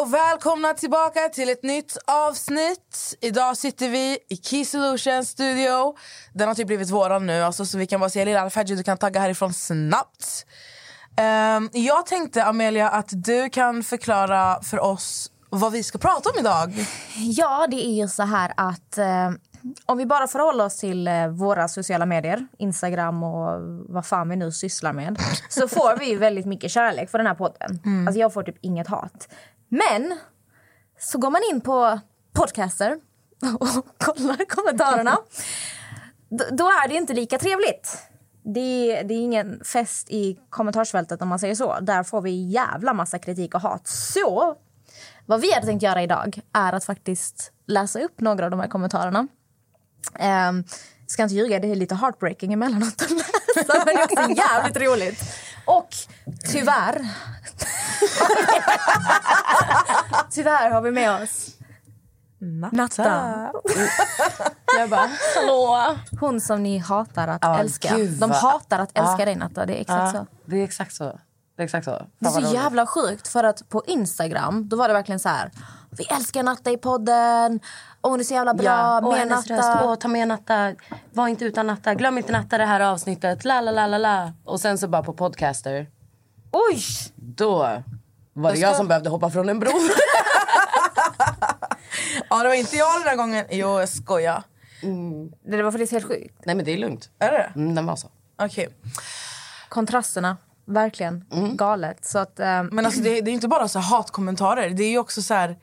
och välkomna tillbaka till ett nytt avsnitt. Idag sitter vi i Key Solutions studio. Den har typ blivit våran nu, alltså, så vi kan bara säga lilla Alfadji, du kan tagga härifrån snabbt. Um, jag tänkte Amelia att du kan förklara för oss vad vi ska prata om idag. Ja, det är ju så här att eh, om vi bara förhåller oss till eh, våra sociala medier, Instagram och vad fan vi nu sysslar med, så får vi väldigt mycket kärlek för den här podden. Mm. Alltså jag får typ inget hat. Men så går man in på podcaster och kollar kommentarerna. då är det inte lika trevligt. Det, det är ingen fest i kommentarsfältet om man säger så. Där får vi jävla massa kritik och hat. Så vad vi hade tänkt göra idag är att faktiskt läsa upp några av de här kommentarerna. Um, ska inte ljuga, det är lite heartbreaking emellanåt att läsa, men det är också jävligt roligt. Och tyvärr... tyvärr har vi med oss Natta. Natta. Jag bara, hallå. Hon som ni hatar att ah, älska. De hatar att älska ah. dig, Natta. Det är exakt ah. så. Det är exakt så. Det är exakt så. Det är så jävla sjukt. För att på Instagram då var det verkligen så här. Vi älskar Natta i podden. Och hon är så jävla bra. Ja, med Natta. Röst. Ta med Natta. Var inte utan Natta. Glöm inte Natta det här avsnittet. La, la, la, la, la. Och sen så bara på podcaster. Oj! Då var det ska... jag som behövde hoppa från en bro. ja, det var inte jag den där gången. Jo, jag skojar. Mm. Det var faktiskt helt sjukt. Nej, men det är lugnt. Är det mm, Den var så. Okej. Okay. Kontrasterna. Verkligen. Mm. Galet. Så att, um... Men alltså, det, det, är inte bara så hatkommentarer. Det är också så här,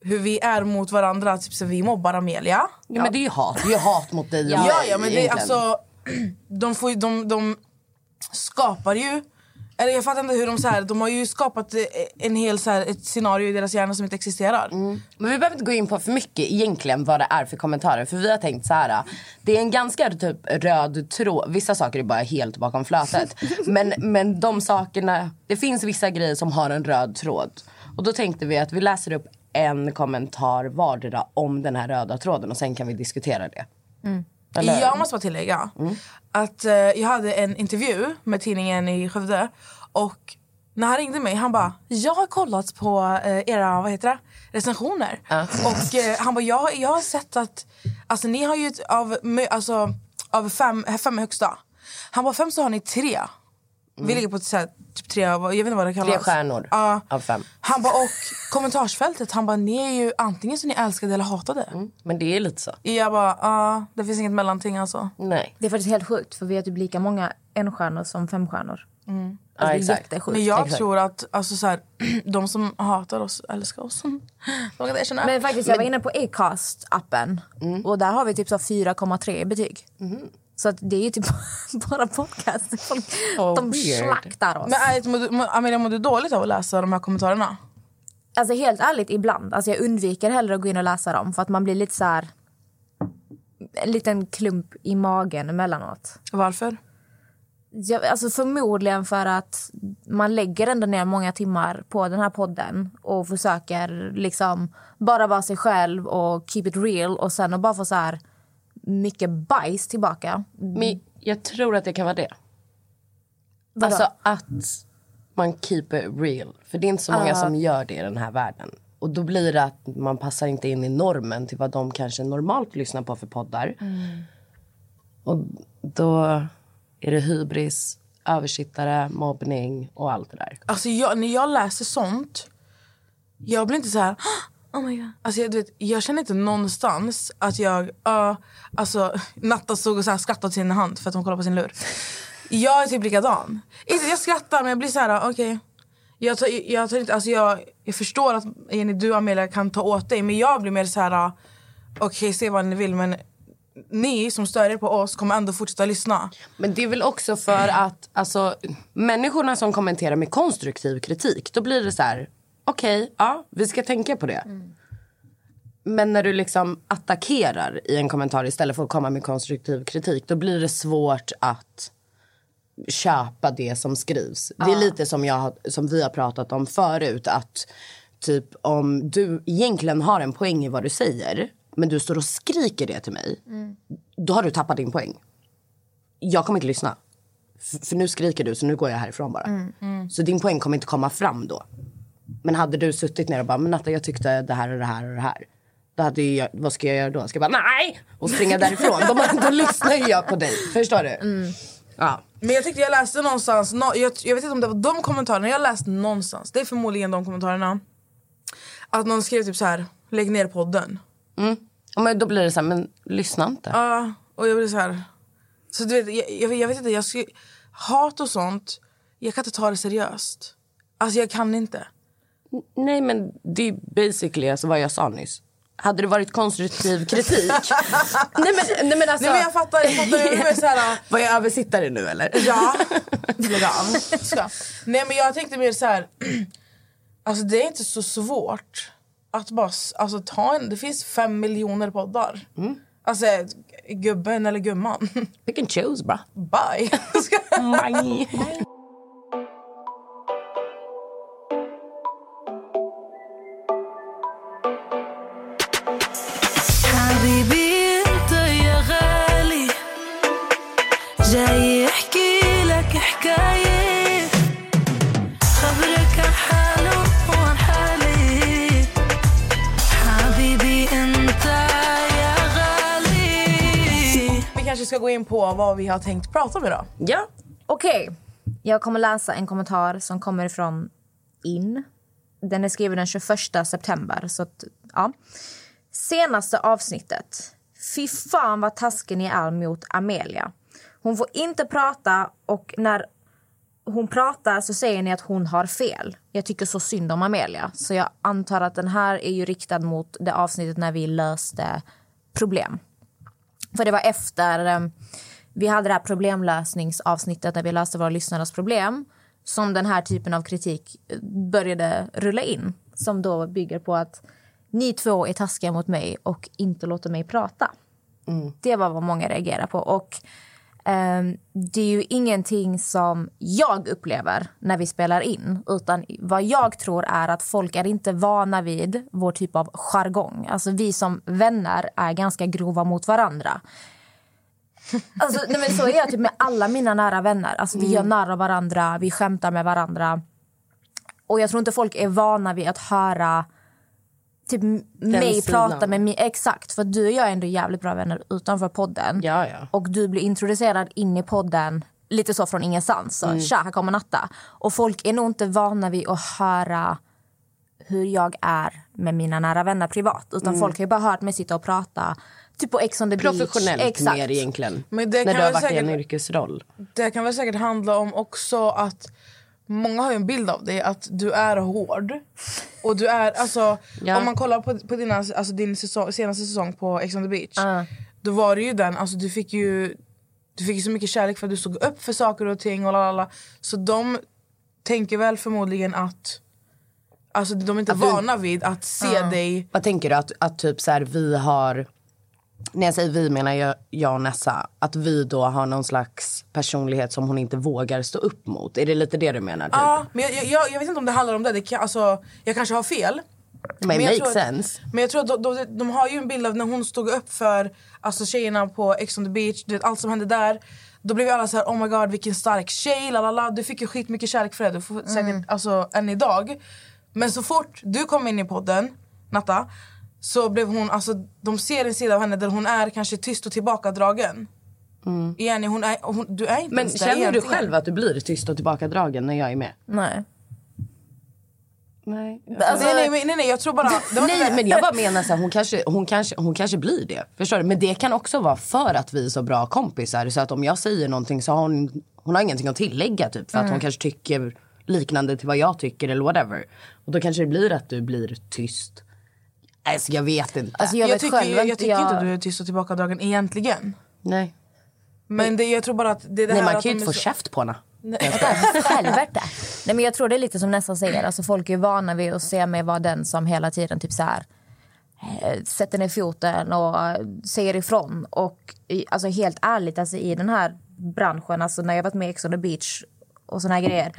hur vi är mot varandra. Typ så vi mobbar Amelia. Ja, ja. men det är ju hat. Det är hat mot dig och ja, mig. Ja, men det, alltså, de, får, de, de skapar ju eller jag fattar inte hur de så här, de har ju skapat eh, en hel så här, ett scenario i deras hjärna som inte existerar. Mm. Men vi behöver inte gå in på för mycket egentligen vad det är för kommentarer. För vi har tänkt så här. Det är en ganska typ röd tråd. Vissa saker är bara helt bakom flötet. men, men de sakerna, det finns vissa grejer som har en röd tråd. Och då tänkte vi att vi läser upp en kommentar vardera om den här röda tråden och sen kan vi diskutera det. Mm. Jag måste bara tillägga mm. att uh, jag hade en intervju med tidningen i Skövde och när han ringde mig, han bara “jag har kollat på uh, era vad heter det, recensioner” uh. och uh, han bara jag, “jag har sett att alltså, ni har ju av, alltså, av fem, fem högsta, han bara fem så har ni tre Mm. Vi ligger på så här, typ tre, jag vet inte vad det kallas. Tre stjärnor uh, av fem. Han bara, och kommentarsfältet, han bara, ni är ju antingen så ni älskade eller hatade. Mm. Men det är lite så. Jag bara, ja, det finns inget mellanting alltså. Nej. Det är faktiskt helt sjukt för vi har typ lika många enstjärnor som femstjärnor. Mm. Alltså, ja, exakt. Men jag exakt. tror att alltså, så här, de som hatar oss älskar oss. Men faktiskt, jag var inne på Acast-appen mm. och där har vi typ 4,3 i betyg. Mm. Så det är ju typ bara podcast. Folk, oh, de weird. slaktar oss. Men Amelia, mår du dåligt av att läsa de här kommentarerna? Alltså helt ärligt, ibland. Alltså jag undviker hellre att gå in och läsa dem för att man blir lite så här... En liten klump i magen emellanåt. Varför? Ja, alltså förmodligen för att man lägger ändå ner många timmar på den här podden och försöker liksom bara vara sig själv och keep it real och sen och bara få så här mycket bajs tillbaka. Men jag tror att det kan vara det. Vadå? Alltså att man keep it real. För det är inte så många uh. som gör det i den här världen. Och då blir det att man passar inte in i normen till vad de kanske normalt lyssnar på för poddar. Mm. Och då är det hybris, översittare, mobbning och allt det där. Alltså jag, när jag läser sånt, jag blir inte så här Oh my God. Alltså, jag, vet, jag känner inte någonstans att jag... Uh, alltså, Natta stod och så här skrattade till sin hand för att hon kollade på sin lur. Jag är typ likadan. Jag skrattar men jag blir så här, okej. Okay. Jag, tar, jag, tar inte, alltså jag, jag förstår att Jenny, du och Amelia kan ta åt dig men jag blir mer så här, okej okay, se vad ni vill men ni som stör er på oss kommer ändå fortsätta lyssna. Men det är väl också för att alltså, människorna som kommenterar med konstruktiv kritik, då blir det så här, okej, okay, ja, vi ska tänka på det. Mm. Men när du liksom attackerar i en kommentar istället för att komma med konstruktiv kritik, då blir det svårt att köpa det som skrivs. Ja. Det är lite som, jag, som vi har pratat om förut, att typ om du egentligen har en poäng i vad du säger, men du står och skriker det till mig, mm. då har du tappat din poäng. Jag kommer inte lyssna. F för nu skriker du, så nu går jag härifrån bara. Mm. Mm. Så din poäng kommer inte komma fram då. Men hade du suttit ner och bara, men Natta jag tyckte det här och det här och det här. Då hade jag, vad ska jag göra då? Ska jag bara nej! Och springa därifrån. då, då lyssnar ju jag på dig. Förstår du? Ja. Men jag tyckte jag läste någonstans, nå- jag, jag vet inte om det var de kommentarerna, jag läste någonstans, det är förmodligen de kommentarerna. Att någon skrev typ så här: lägg ner podden. Ja, Men då blir det så här, men lyssna inte. Ja, och jag blev så här. Så du vet, jag, jag, jag vet inte, jag skulle, hat och sånt, jag kan inte ta det seriöst. Alltså jag kan inte. Nej men det är basically alltså vad jag sa nyss. Hade det varit konstruktiv kritik. nej, men, nej men alltså. Nej men jag fattar, jag fattar. Så här, Var jag översittare nu eller? ja, lägg av. Nej men jag tänkte mer så här. Alltså det är inte så svårt att bara alltså, ta en, det finns fem miljoner poddar. Alltså gubben eller gumman. Pick and choose bra. Bye. Ska- kanske ska gå in på vad vi har tänkt prata om idag. Ja. Okej, jag kommer läsa en kommentar som kommer från In. Den är skriven den 21 september. Så att, ja. Senaste avsnittet. Fy fan vad tasken ni är mot Amelia. Hon får inte prata och när hon pratar så säger ni att hon har fel. Jag tycker så synd om Amelia. Så jag antar att den här är ju riktad mot det avsnittet när vi löste problem. För det var efter eh, vi hade det här problemlösningsavsnittet där vi löste våra lyssnares problem som den här typen av kritik eh, började rulla in. Som då bygger på att ni två är taskiga mot mig och inte låter mig prata. Det var vad många reagerar på. Och ehm, det är ju ingenting som jag upplever när vi spelar in. Utan vad jag tror är att folk är inte vana vid vår typ av jargong. Alltså vi som vänner är ganska grova mot varandra. Alltså, nej men så är jag typ med alla mina nära vänner. Alltså, vi gör narr av varandra, vi skämtar med varandra. Och jag tror inte folk är vana vid att höra typ mig sidan. prata med mig. Exakt, för du och jag är ändå jävligt bra vänner utanför podden. Ja, ja. Och du blir introducerad in i podden lite så från ingenstans. Så Mm. tja, här kommer Natta. Och folk är nog inte vana vid att höra hur jag är med mina nära vänner privat. Utan Mm. folk har ju bara hört mig sitta och prata typ på Ex on the beach. Professionellt Exakt. mer egentligen. Men det när kan du har varit i en säkert- yrkesroll. Det kan väl säkert handla om också att många har ju en bild av dig att du är hård. Och du är, alltså, Ja. om man kollar på, på dina, alltså din säsong, senaste säsong på Ex on the beach. Då var det ju den, alltså du fick ju du fick så mycket kärlek för att du stod upp för saker och ting och lalala. Så de tänker väl förmodligen att Alltså de är inte Att du- vana vid att se dig Vad tänker du att, att typ så här, vi har när jag säger vi menar jag, jag och Nessa. Att vi då har någon slags personlighet som hon inte vågar stå upp mot. Är det lite det du menar? Typ? Ja, men jag, jag, jag vet inte om det handlar om det. det kan, alltså, jag kanske har fel. Men jag makes sense. Men jag tror att de, de, de har ju en bild av när hon stod upp för alltså, tjejerna på Ex on the beach, du vet, allt som hände där. Då blev ju alla så här, oh my god vilken stark tjej, lalala. Du fick ju skitmycket kärlek för det, du får säkert, alltså, än idag. Men så fort du kom in i podden, Natta, så blev hon, alltså, de ser en sida av henne där hon är kanske tyst och tillbakadragen. Jenny, hon är, hon, du är inte Men ens där känner du egentligen. själv att du blir tyst och tillbakadragen när jag är med? Nej. Nej. Alltså, nej, nej, men- nej, nej, jag tror bara... Det var Nej men jag bara menar så här, hon kanske, hon, kanske, hon kanske blir det. Förstår du? Men det kan också vara för att vi är så bra kompisar. Så att om jag säger någonting så har hon, hon har ingenting att tillägga typ. För att hon kanske tycker liknande till vad jag tycker eller whatever. Och då kanske det blir att du blir tyst. Alltså jag vet inte. Alltså, jag, jag, vet tycker, själv ju- jag, inte, tycker jag... inte att du är tyst och tillbakadragen egentligen. Nej. Men det, jag tror bara att det är det Nej här man att kan ju inte få så- käft på henne. Helvete. Nej, men jag tror det är lite som nästan säger. Alltså, folk är vana vid att se mig vara den som hela tiden typ så här, eh, sätter ner foten och säger ifrån. Och alltså, helt ärligt, alltså, i den här branschen, alltså, när jag varit med i Ex on the beach och såna här grejer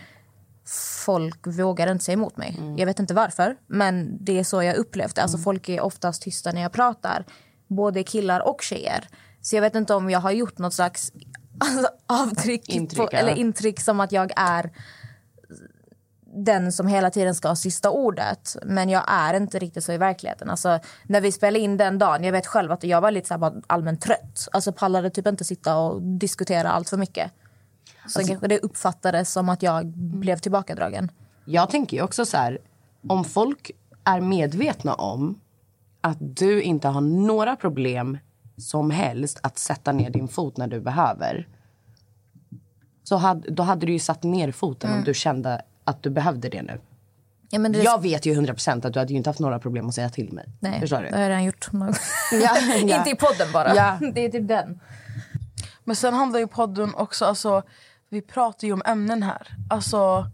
folk vågar inte säga emot mig. Jag vet inte varför, men det är så jag upplevt det. Alltså, Folk är oftast tysta när jag pratar, både killar och tjejer. Så jag vet inte om jag har gjort något slags alltså, avtryck Intryck, på, ja. eller intryck som att jag är den som hela tiden ska ha sista ordet. Men jag är inte riktigt så i verkligheten. Alltså, när vi spelade in den dagen, jag vet själv att jag var lite så allmänt trött. Alltså pallade typ inte sitta och diskutera allt för mycket. Så kanske det uppfattades som att jag blev tillbakadragen. Jag tänker ju också så här, om folk är medvetna om att du inte har några problem som helst att sätta ner din fot när du behöver. Så hade, då hade du ju satt ner foten om du kände att du behövde det nu. Ja, men det, Jag vet ju 100% att du hade ju inte haft några problem att säga till mig. nej, Förstår det du? har jag redan gjort. ja. inte i podden bara. Ja. Det är typ den. Men sen handlar ju podden också, alltså, vi pratar ju om ämnen här. Alltså,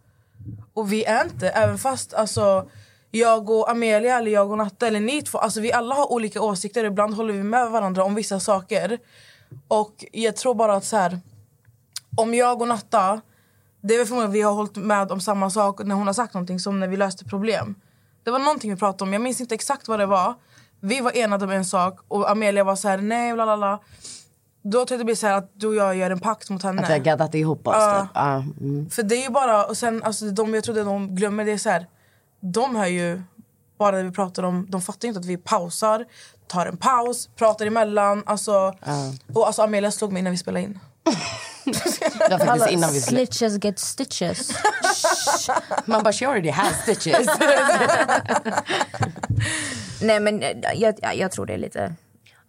och vi är inte, även fast alltså, jag och Amelia eller jag och Natta eller ni två, alltså, vi alla har olika åsikter. Ibland håller vi med varandra om vissa saker. Och jag tror bara att så här, om jag och Natta, det är väl förmodligen vi har hållit med om samma sak när hon har sagt någonting som när vi löste problem. Det var någonting vi pratade om, jag minns inte exakt vad det var. Vi var enade om en sak och Amelia var så här: nej bla bla bla. Då tror jag det blir så här att du och jag gör en pakt mot henne. Att vi har gaddat ihop oss. Typ. Ja, mm. För det är ju bara, och sen alltså de, jag tror det de glömmer det är så här, de hör ju bara det vi pratar om, de fattar inte att vi pausar, tar en paus, pratar emellan, alltså. Och alltså Amelia slog mig innan vi spelade in. Det var faktiskt innan vi skulle... Snitches get stitches. Man bara, she already has stitches. Nej men eh, jag, jag, jag tror det är lite...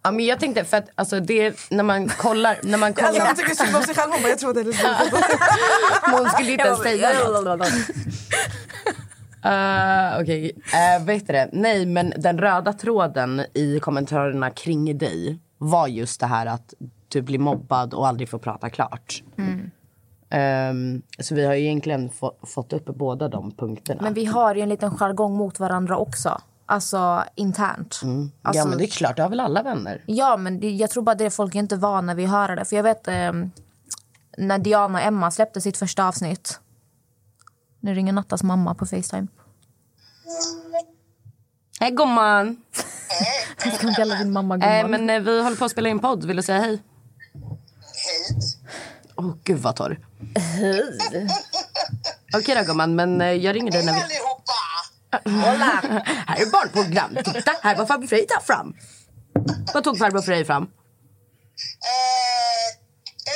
ja, men jag tänkte, för att alltså, det, när man kollar... När man Alltså, kollar hon tycker synd om sig själv, hon bara jag tror att det är lite hon skulle inte ens säga något. Uh, Okej, okay. vad heter det? Nej, men den röda tråden i kommentarerna kring dig var just det här att du blir mobbad och aldrig får prata klart. Ehm, så vi har ju egentligen få, fått upp båda de punkterna. Men vi har ju en liten jargong mot varandra också. Alltså internt. Alltså, ja, men det är klart, det har väl alla vänner? Ja, men det, jag tror bara det folk är inte vana vid att höra det. För jag vet eh, när Diana och Emma släppte sitt första avsnitt. Nu ringer Nattas mamma på Facetime. Hej gumman! Jag ska kalla din mamma Eh, gumman. men eh, vi håller på att spela in podd, vill du säga hej? Hej. Åh gud vad torr. Okej då gumman, men eh, jag ringer dig när vi... Hola! här är barnprogram. Titta, här var farbror Frej tar fram. Vad tog farbror Frej fram? Eh,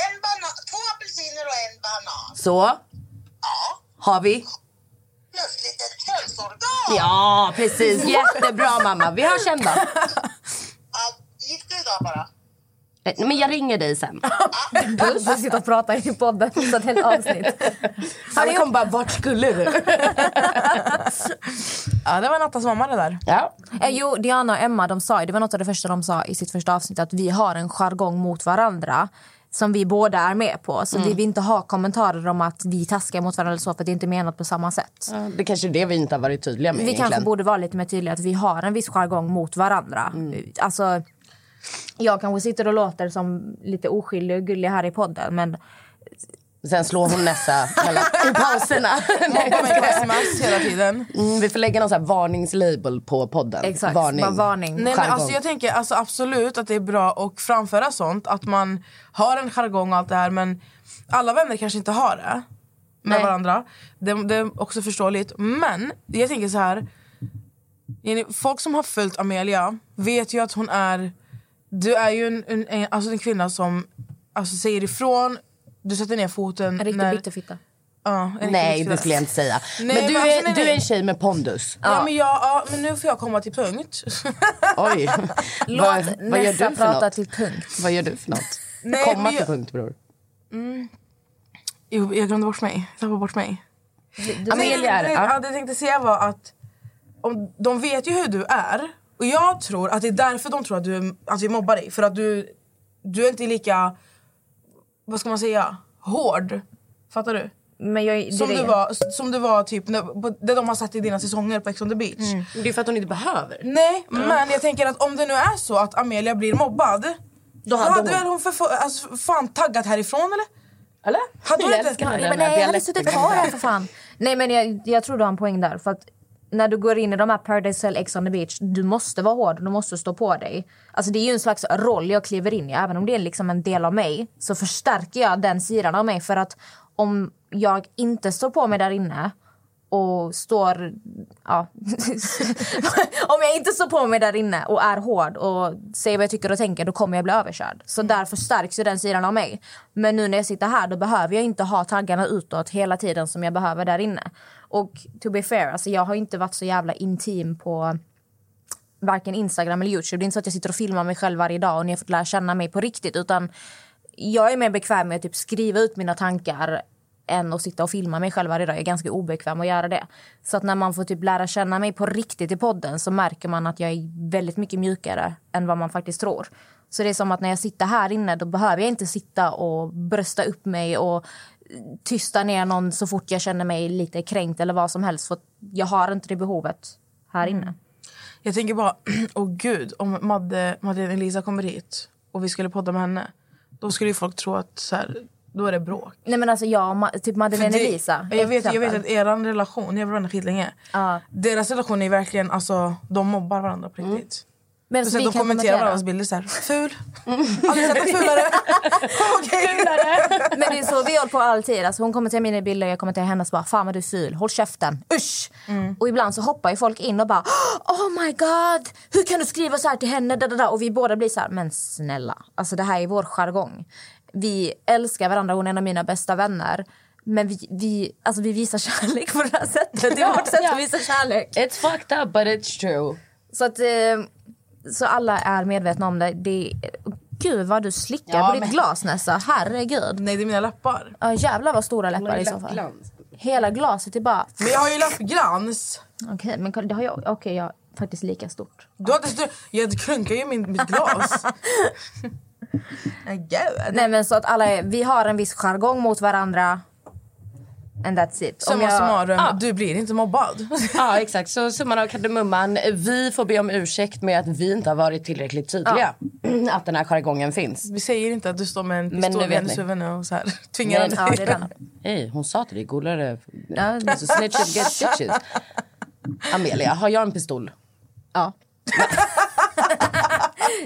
en banan, två apelsiner och en banan. Så. Har vi? Plus lite könsorgan. Ja, precis. Jättebra mamma. Vi hörs sen då. Ja, gick du idag bara? Eh, Men jag ringer dig sen. Du sitter och pratar i podden så ett helt avsnitt. Han kommer bara, vart skulle du? Ja det var Nattas mamma det där. Ja. Eh, jo, Diana och Emma de sa, det var något av det första de sa i sitt första avsnitt att vi har en jargong mot varandra som vi båda är med på. Så vi vill inte ha kommentarer om att vi taskar mot varandra eller så för det är inte menat på samma sätt. Ja, Det kanske är det vi inte har varit tydliga med Vi egentligen. kanske borde vara lite mer tydliga att vi har en viss jargong mot varandra. Alltså, jag kanske sitter och låter som lite oskyldig och gullig här i podden men Sen slår hon mellan, i pauserna. Mig på sms hela tiden. Mm, vi får lägga någon så här varningslabel på podden. exakt, Varning. bara varning. Nej, men alltså, jag tänker alltså, absolut att det är bra att framföra sånt. Att man har en jargong och allt det här. Men alla vänner kanske inte har det med Nej. varandra. Det, det är också förståeligt. Men jag tänker så här. Folk som har följt Amelia vet ju att hon är... Du är ju en, en, en, alltså en kvinna som alltså, säger ifrån. Du sätter ner foten. En riktig när, bitterfitta. Ja, Nej, det skulle jag inte säga. Nej, men du, men alltså, är, nej, du är nej. en tjej med pondus. Ja, men, jag, ja, men nu får jag komma till punkt. Oj. Låt vad, vad gör du för prata något? till punkt. Vad gör du för något? Nej, Komma till jag- punkt, bror. Jo, jag glömde bort mig. Jag tappade bort mig. Du, Amelia Nej, är nej, det. nej, Ja. ja, det jag tänkte säga var att om, de vet ju hur du är. Och jag tror att det är därför de tror att, du, att vi mobbar dig. För att du, du är inte lika, vad ska man säga, hård. Fattar du? men jag, det Som är du det. var, som du var typ, när, det de har sett i dina säsonger på Ex on the beach. Det är för att hon inte behöver. Nej, men jag tänker att om det nu är så att Amelia blir mobbad. Då hade hade, hon- väl hon för, alltså, fan taggat härifrån eller? Eller? Hade hon jag inte- älskar Nej, jag hade suttit kvar här för fan. Nej men jag, jag tror du har en poäng där. För att när du går in i de här Paradise Hotel, Ex on the beach, du måste vara hård, du måste stå på dig. Alltså det är ju en slags roll jag kliver in i. Även om det är liksom en del av mig så förstärker jag den sidan av mig. För att om jag inte står på mig där inne och står... Ja. Om jag inte står på mig där inne och är hård och säger vad jag tycker och tänker då kommer jag bli överkörd. Så därför stärks ju den sidan av mig. Men nu när jag sitter här då behöver jag inte ha taggarna utåt hela tiden som jag behöver där inne. Och to be fair, alltså jag har inte varit så jävla intim på varken Instagram eller Youtube. Det är inte så att jag sitter och filmar mig själv varje dag och ni har fått lära känna mig på riktigt. Utan jag är mer bekväm med att typ skriva ut mina tankar än att sitta och filma mig själv varje dag. Jag är ganska obekväm att göra det. Så att när man får typ lära känna mig på riktigt i podden så märker man att jag är väldigt mycket mjukare än vad man faktiskt tror. Så det är som att när jag sitter här inne då behöver jag inte sitta och brösta upp mig och tysta ner någon så fort jag känner mig lite kränkt eller vad som helst. För jag har inte det behovet här inne. Jag tänker bara, åh gud, om Madde, Madeleine Elisa kommer hit och vi skulle podda med henne. Då skulle ju folk tro att så här, då är det bråk. Nej men alltså jag och Ma- typ Madeleine det- Elisa. Jag vet, jag vet att er relation, ni har varit skitlänge. Ja. Deras relation är verkligen, alltså de mobbar varandra på riktigt. Men Så så de kommenterar kommentera. varandras bilder såhär, ful. Aldrig sett en fulare. Okej. Men det är så vi håller på alltid. Alltså hon kommenterar mina bilder, jag kommenterar hennes bara fan vad du är ful, håll käften, usch. Och ibland så hoppar ju folk in och bara oh my god, hur kan du skriva så här till henne? Da, da, da. Och vi båda blir så här, men snälla, alltså det här är vår jargong. Vi älskar varandra, hon är en av mina bästa vänner. Men vi, vi, alltså vi visar kärlek på det här sättet. Det är vårt sätt att visa kärlek. It's fucked up but it's true. Så att eh, så alla är medvetna om det. det Gud vad du slickar Ja, på ditt men- glas Nessa. Herregud. Nej det är mina läppar. Ja, jävlar vad stora läppar i så fall. Hela glaset är bara... Men jag har ju läppglans. Okej, men kolla, det har jag. Okej, jag har faktiskt lika stort. Du har inte stö- jag klunkar ju min, mitt glas. Nej, Gud. Nej men så att alla är, vi har en viss jargong mot varandra. And that's it. Summa jag- summarum, Ja. du blir inte mobbad. Ja exakt, så summan av kardemumman. Vi får be om ursäkt med att vi inte har varit tillräckligt tydliga. Att den här jargongen finns. Vi säger inte att du står med en pistol vet hennes huvud och så här, tvingar Men-. Ja, det är den. Hej, hon sa till dig, golare. Ja, Alltså, get stitches. Amelia, har jag en pistol? Ja.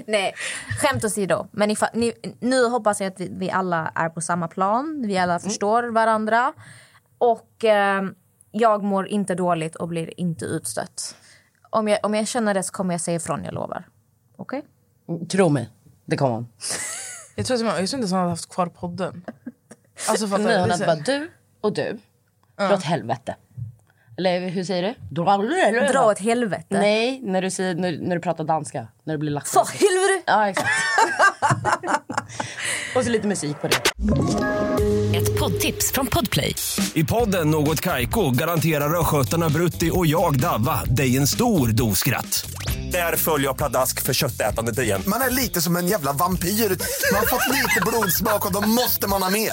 Nej, skämt åsido. Men ifall, ni, nu hoppas jag att vi, vi alla är på samma plan. Vi alla förstår varandra. Och eh, jag mår inte dåligt och blir inte utstött. Om jag, om jag känner det så kommer jag säga ifrån, jag lovar. Okej? Tro mig, det kommer hon. Jag tror, att man, jag tror inte att hon hade haft kvar podden. Alltså fattar är hade så bara du och du. Dra åt helvete. Eller hur säger du? Dra, Dra åt helvete. Nej, när du, säger, när, när du pratar danska. När du blir lack. För helvete! Ja, exakt. och så lite musik på det. Ett poddtips från Podplay. I podden Något Kaiko garanterar östgötarna Brutti och jag, Davva, dig en stor dos skratt. Där följer jag pladask för köttätandet igen. Man är lite som en jävla vampyr. Man har fått lite blodsmak och då måste man ha mer.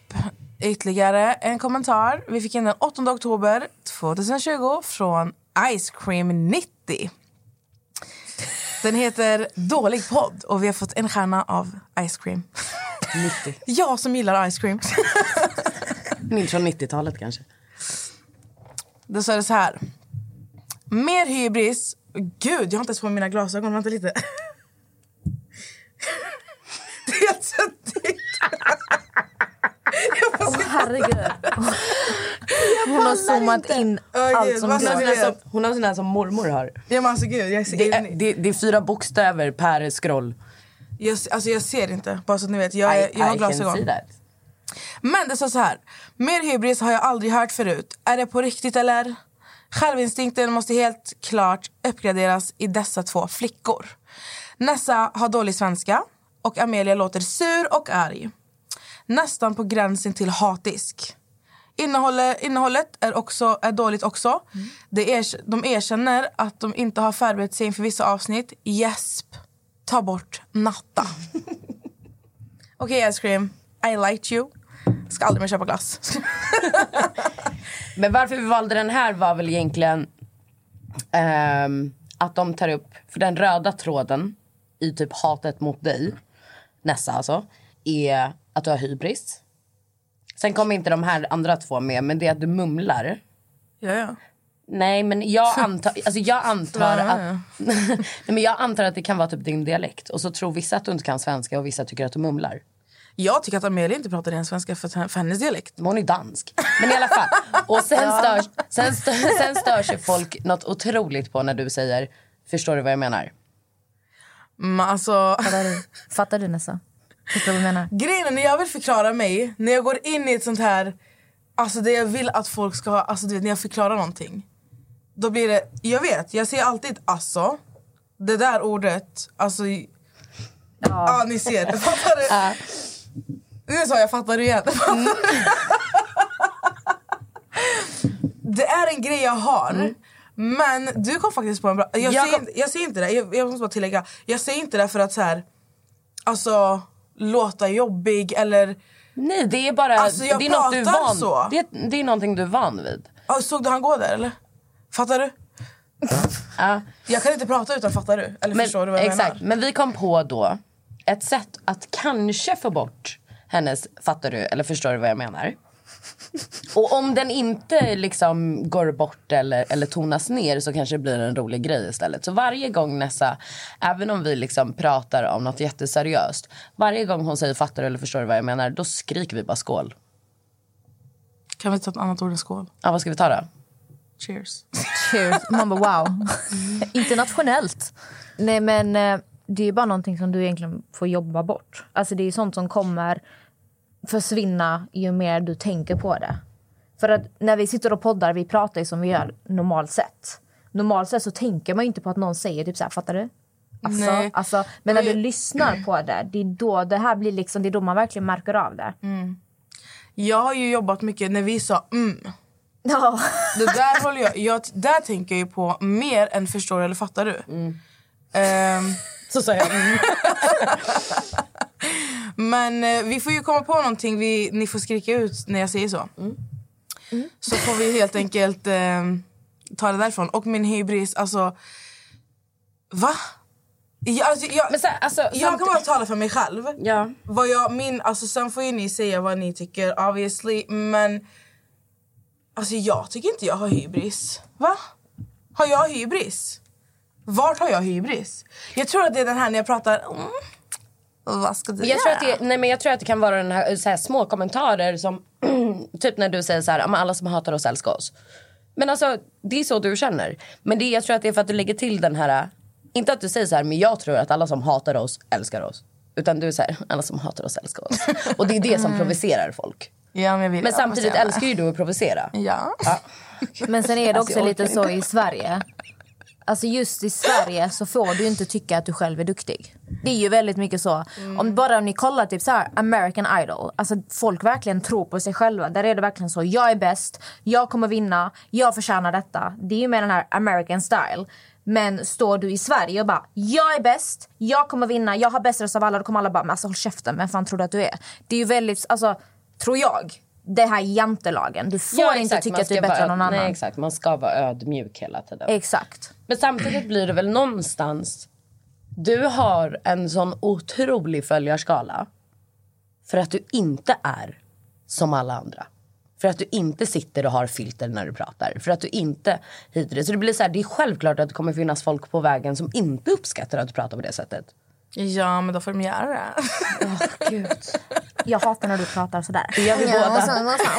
ytterligare en kommentar. Vi fick in den 8 oktober 2020 från Ice Cream 90. Den heter Dålig podd och vi har fått en stjärna av Ice Cream. 90. Jag som gillar Ice Cream. Minns från 90-talet kanske. Då sa det så här. Mer hybris. Gud, jag har inte ens på mina glasögon. Vänta lite. Det är svettigt. Åh, herregud. Hon har zoomat in Åh, allt gud, som vad Hon har, så, hon har här som mormor har. Ja, men alltså, gud, jag, ser, Det är, det, det är fyra bokstäver per scroll. jag, alltså, jag ser inte, bara så att ni vet. Jag, är- jag har glasögon. that. Men det står så här. Mer hybris har jag aldrig hört förut. Är det på riktigt eller? Självinstinkten måste helt klart uppgraderas i dessa två flickor. Nessa har dålig svenska och Amelia låter sur och arg. Nästan på gränsen till hatisk. Innehållet, innehållet är, också, är dåligt också. Det er, de erkänner att de inte har förberett sig inför vissa avsnitt. Gäsp. Ta bort natta. Okej, Ice Cream. I liked you. Ska aldrig mer köpa glass. Men varför vi valde den här var väl egentligen ehm, att de tar upp, för den röda tråden i typ hatet mot dig, Nessa alltså, är att du har hybris. Sen kommer inte de här andra två med, men det är att du mumlar. Ja, ja. Nej, men jag antar, alltså jag antar Ja, ja, att. Nej, men jag antar att det kan vara typ din dialekt. Och så tror vissa att du inte kan svenska och vissa tycker att du mumlar. Jag tycker att Amelia inte pratar ren svenska för, för hennes dialekt. Men hon är dansk. Men i alla fall. Och sen, störs, sen, stör, sen stör sig folk något otroligt på när du säger Förstår du vad jag menar? Men alltså, Fattar du? Fattar du Nessa? Förstår vad jag menar? grejen är när jag vill förklara mig, när jag går in i ett sånt här... Alltså det jag vill att folk ska ha, alltså du vet när jag förklarar någonting. Då blir det, jag vet, jag säger alltid alltså. Det där ordet, alltså... Ja, ni ser. Fattar du? Nu sa jag fattar du igen. det är en grej jag har. Men du kom faktiskt på en bra... Jag, Jag säger, kom- inte, jag säger inte det, jag, jag måste bara tillägga. Jag säger inte det för att så här, alltså, låta jobbig eller... Nej, det är bara... Alltså, jag det är något du van så. Det, är, det är någonting du är van vid. Såg du han gå där eller? Fattar du? Ja. Jag kan inte prata utan fattar du? Eller Men, förstår du vad jag exakt. menar? Men vi kom på då ett sätt att kanske få bort hennes fattar du eller förstår du vad jag menar? Och om den inte liksom går bort eller, eller tonas ner så kanske det blir en rolig grej istället. Så varje gång Nessa, även om vi liksom pratar om något jätteseriöst. Varje gång hon säger fattar eller förstår vad jag menar, då skriker vi bara skål. Kan vi ta ett annat ord än skål? Ja, vad ska vi ta då? Cheers. Cheers. Man bara wow. Internationellt. Nej men eh, det är bara någonting som du egentligen får jobba bort. Alltså det är sånt som kommer försvinna ju mer du tänker på det. För att när vi sitter och poddar, vi pratar ju som vi gör normalt sett. Normalt sett så tänker man ju inte på att någon säger typ så här, fattar du? Alltså, Nej. alltså, men när Men- du lyssnar på det, det är då det här blir liksom, det är då man verkligen märker av det. Jag har ju jobbat mycket när vi sa mm. Ja. Det där håller jag, jag, där tänker jag ju på mer än förstår eller fattar du. Ehm, Så sa jag. Mm. men eh, vi får ju komma på någonting vi, ni får skrika ut när jag säger så. Så får vi helt enkelt eh, ta det därifrån. Och min hybris, alltså... Va? Jag, alltså, jag, här, alltså, jag kan bara tala för mig själv. Ja. Vad jag, min, alltså, sen får ju ni säga vad ni tycker obviously. Men alltså, jag tycker inte jag har hybris. Va? Har jag hybris? Vart har jag hybris? Jag tror att det är den här när jag pratar... Mm, vad ska du Jag tror, göra? att det, nej men jag tror att det kan vara den här, så här små kommentarer som typ när du säger så här, "Ja, alla som hatar oss älskar oss. Men alltså det är så du känner. Men det, jag tror att det är för att du lägger till den här, inte att du säger så här, men jag tror att alla som hatar oss älskar oss. Utan du säger alla som hatar oss älskar oss. Och det är det som provocerar folk. Ja, men jag vill, Men ja, samtidigt älskar ju du att provocera. med. Ja. Men sen är det Alltså, också jag lite så i Sverige. Alltså just i Sverige så får du inte tycka att du själv är duktig. Det är ju väldigt mycket så. Mm. Om bara om ni kollar typ så här American Idol. Alltså folk verkligen tror på sig själva. Där är det verkligen så. Jag är bäst. Jag kommer vinna. Jag förtjänar detta. Det är ju med den här American style. Men står du i Sverige och bara jag är bäst, jag kommer vinna, jag har bäst röst av alla. Då kommer alla bara men alltså håll käften, vem fan tror du att du är? Det är ju väldigt, alltså tror jag, det här jantelagen. Du får Ja, inte tycka att du är bättre än någon annan. Nej exakt, man ska vara ödmjuk hela tiden. Exakt. Men samtidigt blir det väl någonstans... Du har en sån otrolig följarskala för att du inte är som alla andra. För att du inte sitter och har filter när du pratar. För att du inte hit dit. Så det blir så här, det är självklart att det kommer finnas folk på vägen som inte uppskattar att du pratar på det sättet. Ja, men då får de göra det. Jag hatar när du pratar sådär. Det gör vi båda.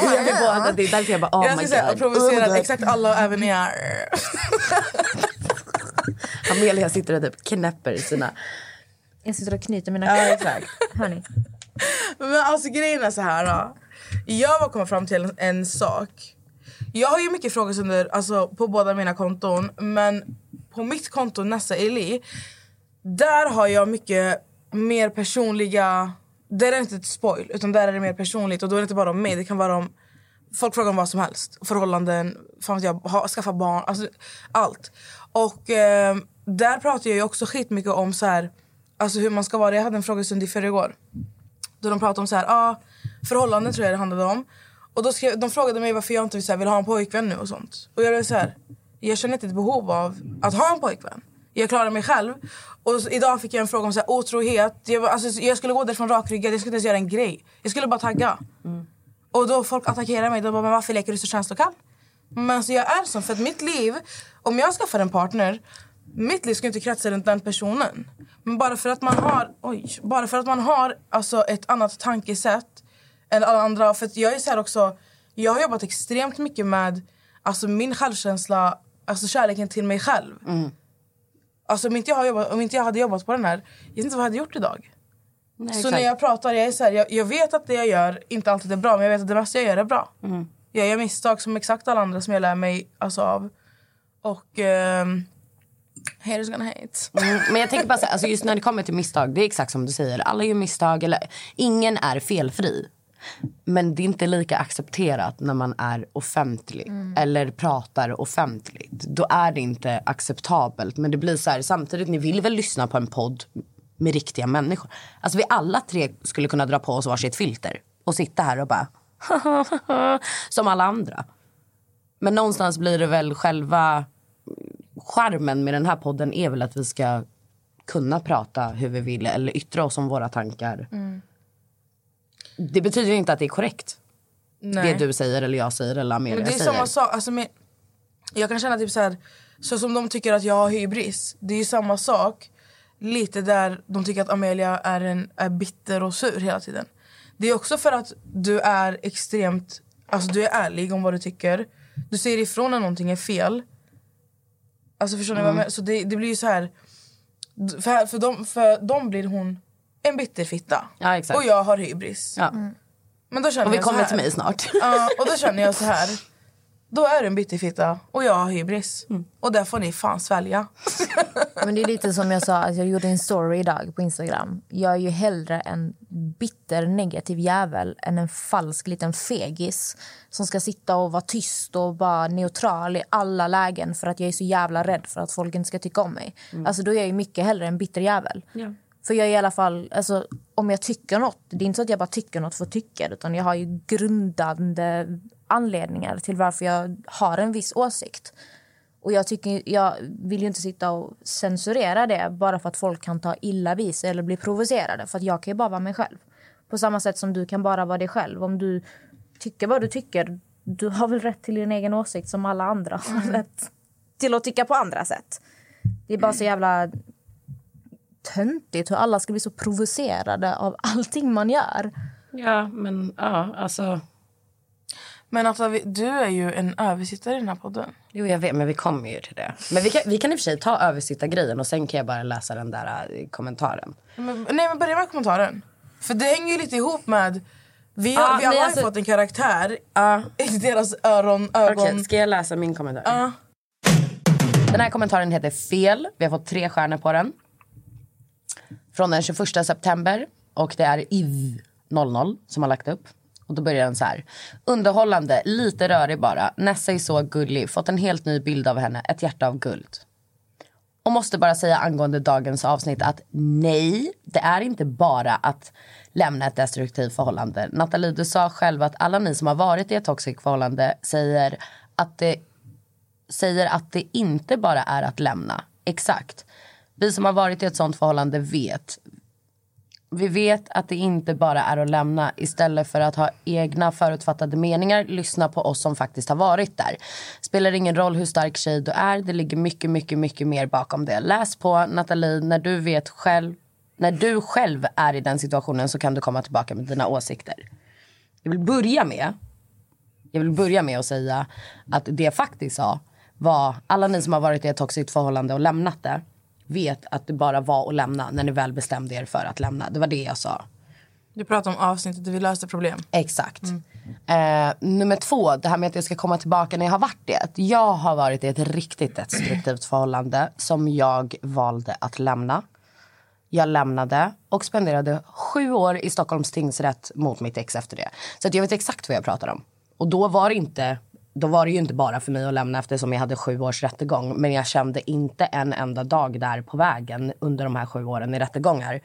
Det gör vi båda. Det är därför jag bara, oh jag my ska säga god. och provocera Oh exakt alla, även ni är. God. Amelia sitter och typ knäpper sina... Jag sitter och knyter mina Ja, exakt. Hörni. Men alltså grejen är så här. Då. Jag var kommit fram till en, en sak. Jag har ju mycket frågestunder alltså, på båda mina konton. Men på mitt konto Nessa Eli. Där har jag mycket mer personliga... Där är det inte ett spoil, utan där är det mer personligt. Och då är det inte bara om mig, det kan vara om... Folk frågar om vad som helst. Förhållanden, fan jag, ha, skaffa barn, alltså allt. Och eh, där pratar jag ju också skitmycket om så här, alltså hur man ska vara. Jag hade en frågestund i förrgår. Då de pratade om så här, ah, förhållanden tror jag det handlade om. Och då skrev, de frågade mig varför jag inte vill, så här, vill ha en pojkvän nu och sånt. Och jag blev så här, jag känner inte ett behov av att ha en pojkvän. Jag klarar mig själv. Och idag fick jag en fråga om så här, otrohet. Jag, alltså, jag skulle gå därifrån rakryggad, jag skulle inte ens göra en grej. Jag skulle bara tagga. Och då folk attackerar mig. De bara, men varför leker du så känslokall? Men alltså, jag är sån, för att mitt liv, om jag skaffar en partner, mitt liv ska inte kretsa runt den personen. Men bara för att man har, oj, bara för att man har alltså, ett annat tankesätt än alla andra. För jag är så här också, jag har jobbat extremt mycket med alltså, min självkänsla, alltså kärleken till mig själv. Alltså, om, inte jag jobbat, om inte jag hade jobbat på den här, jag vet inte vad jag hade gjort idag. så exakt. när jag pratar, jag är så här, jag, jag vet att det jag gör inte alltid är bra, men jag vet att det mesta jag gör är bra. Jag gör misstag som exakt alla andra som jag lär mig alltså, av. Och... ehm, haters gonna hate. Mm, men jag tänker bara så här, alltså just när det kommer till misstag, det är exakt som du säger. Alla gör misstag, eller ingen är felfri. Men det är inte lika accepterat när man är offentlig eller pratar offentligt. Då är det inte acceptabelt. Men det blir så här, samtidigt, ni vill väl lyssna på en podd med riktiga människor? Alltså vi alla tre skulle kunna dra på oss varsitt filter och sitta här och bara som alla andra. Men någonstans blir det väl själva charmen med den här podden är väl att vi ska kunna prata hur vi vill eller yttra oss om våra tankar. Det betyder inte att det är korrekt. Nej. Det du säger eller jag säger eller Amelia Men det är säger. samma sak. Alltså, med, jag kan känna typ så här, så som de tycker att jag har hybris. Det är ju samma sak. Lite där de tycker att Amelia är, en, är bitter och sur hela tiden. Det är också för att du är extremt, alltså du är ärlig om vad du tycker. Du säger ifrån när någonting är fel. Alltså förstår ni vad jag menar? Så det, det blir ju så här. För, för, dem, för dem blir hon en bitterfitta. Ja, exakt. Och jag har hybris. Ja. Men då känner Och vi jag kommer till mig snart. Ja, och då känner jag så här. Då är du en bitterfitta och jag har hybris. Och det får ni fan svälja. Men det är lite som jag sa, att jag gjorde en story idag på Instagram. Jag är ju hellre en bitter negativ jävel än en falsk liten fegis som ska sitta och vara tyst och vara neutral i alla lägen för att jag är så jävla rädd för att folk inte ska tycka om mig. Alltså då är jag ju mycket hellre en bitter jävel. För jag är i alla fall, alltså, om jag tycker något, det är inte så att jag bara tycker något för att tycka det, utan jag har ju grundande anledningar till varför jag har en viss åsikt. Och jag, tycker, jag vill ju inte sitta och censurera det bara för att folk kan ta illa vid sig eller bli provocerade. För att jag kan ju bara vara mig själv. På samma sätt som du kan bara vara dig själv. Om du tycker vad du tycker, du har väl rätt till din egen åsikt som alla andra har rätt till att tycka på andra sätt. Det är bara så jävla töntigt hur alla ska bli så provocerade av allting man gör. Ja, men ja, alltså. Men alltså, vi- du är ju en översittare i den här podden. Jo, jag vet, men vi kommer ju till det. Men vi kan, vi kan i och för sig ta översittargrejen och sen kan jag bara läsa den där äh, kommentaren. Men, nej, men börja med kommentaren. För det hänger ju lite ihop med... Vi, har, Ja, vi alla nej, har alltså- fått en karaktär Ja. i deras öron, ögon. Okej, ska jag läsa min kommentar? Ja. Den här kommentaren heter fel. Vi har fått tre stjärnor på den. Från den 21 september. Och det är IV00 som har lagt upp. Och då börjar den så här. Underhållande, lite rörig bara. Nessa är så gullig. Fått en helt ny bild av henne. Ett hjärta av guld. Och måste bara säga angående dagens avsnitt att nej, det är inte bara att lämna ett destruktivt förhållande. Nathalie, du sa själv att alla ni som har varit i ett toxic förhållande säger att det säger att det inte bara är att lämna. Exakt. Vi som har varit i ett sånt förhållande vet. Vi vet att det inte bara är att lämna. Istället för att ha egna förutfattade meningar, lyssna på oss som faktiskt har varit där. Spelar ingen roll hur stark tjej du är, det ligger mycket, mycket, mycket mer bakom det. Läs på Nathalie, när du vet själv, när du själv är i den situationen så kan du komma tillbaka med dina åsikter. Jag vill börja med jag vill börja med att säga att det jag faktiskt sa var alla ni som har varit i ett toxiskt förhållande och lämnat det vet att det bara var att lämna när ni väl bestämde er för att lämna. Det var det jag sa. Du pratar om avsnittet där vi löste problem. Exakt. Eh, nummer två, det här med att jag ska komma tillbaka när jag har varit det. Jag har varit i ett riktigt destruktivt förhållande som jag valde att lämna. Jag lämnade och spenderade sju år i Stockholms tingsrätt mot mitt ex efter det. Så att jag vet exakt vad jag pratar om. Och då var det inte då var det ju inte bara för mig att lämna eftersom jag hade sju års rättegång. Men jag kände inte en enda dag där på vägen under de här sju åren i rättegångar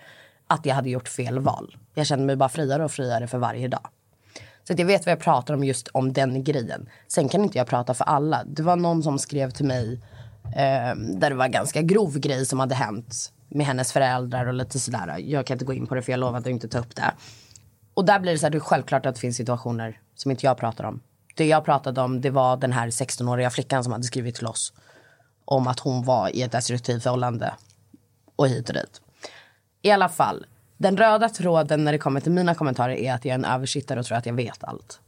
att jag hade gjort fel val. Jag kände mig bara friare och friare för varje dag. Så att jag vet vad jag pratar om just om den grejen. Sen kan inte jag prata för alla. Det var någon som skrev till mig Eh, där det var en ganska grov grej som hade hänt med hennes föräldrar och lite sådär. Jag kan inte gå in på det för jag lovade att inte ta upp det. Och där blir det så här, det är självklart att det finns situationer som inte jag pratar om. Det jag pratade om det var den här 16-åriga flickan som hade skrivit till oss. Om att hon var i ett destruktivt förhållande. Och hit och dit. I alla fall, den röda tråden när det kommer till mina kommentarer är att jag är en översittare och tror att jag vet allt.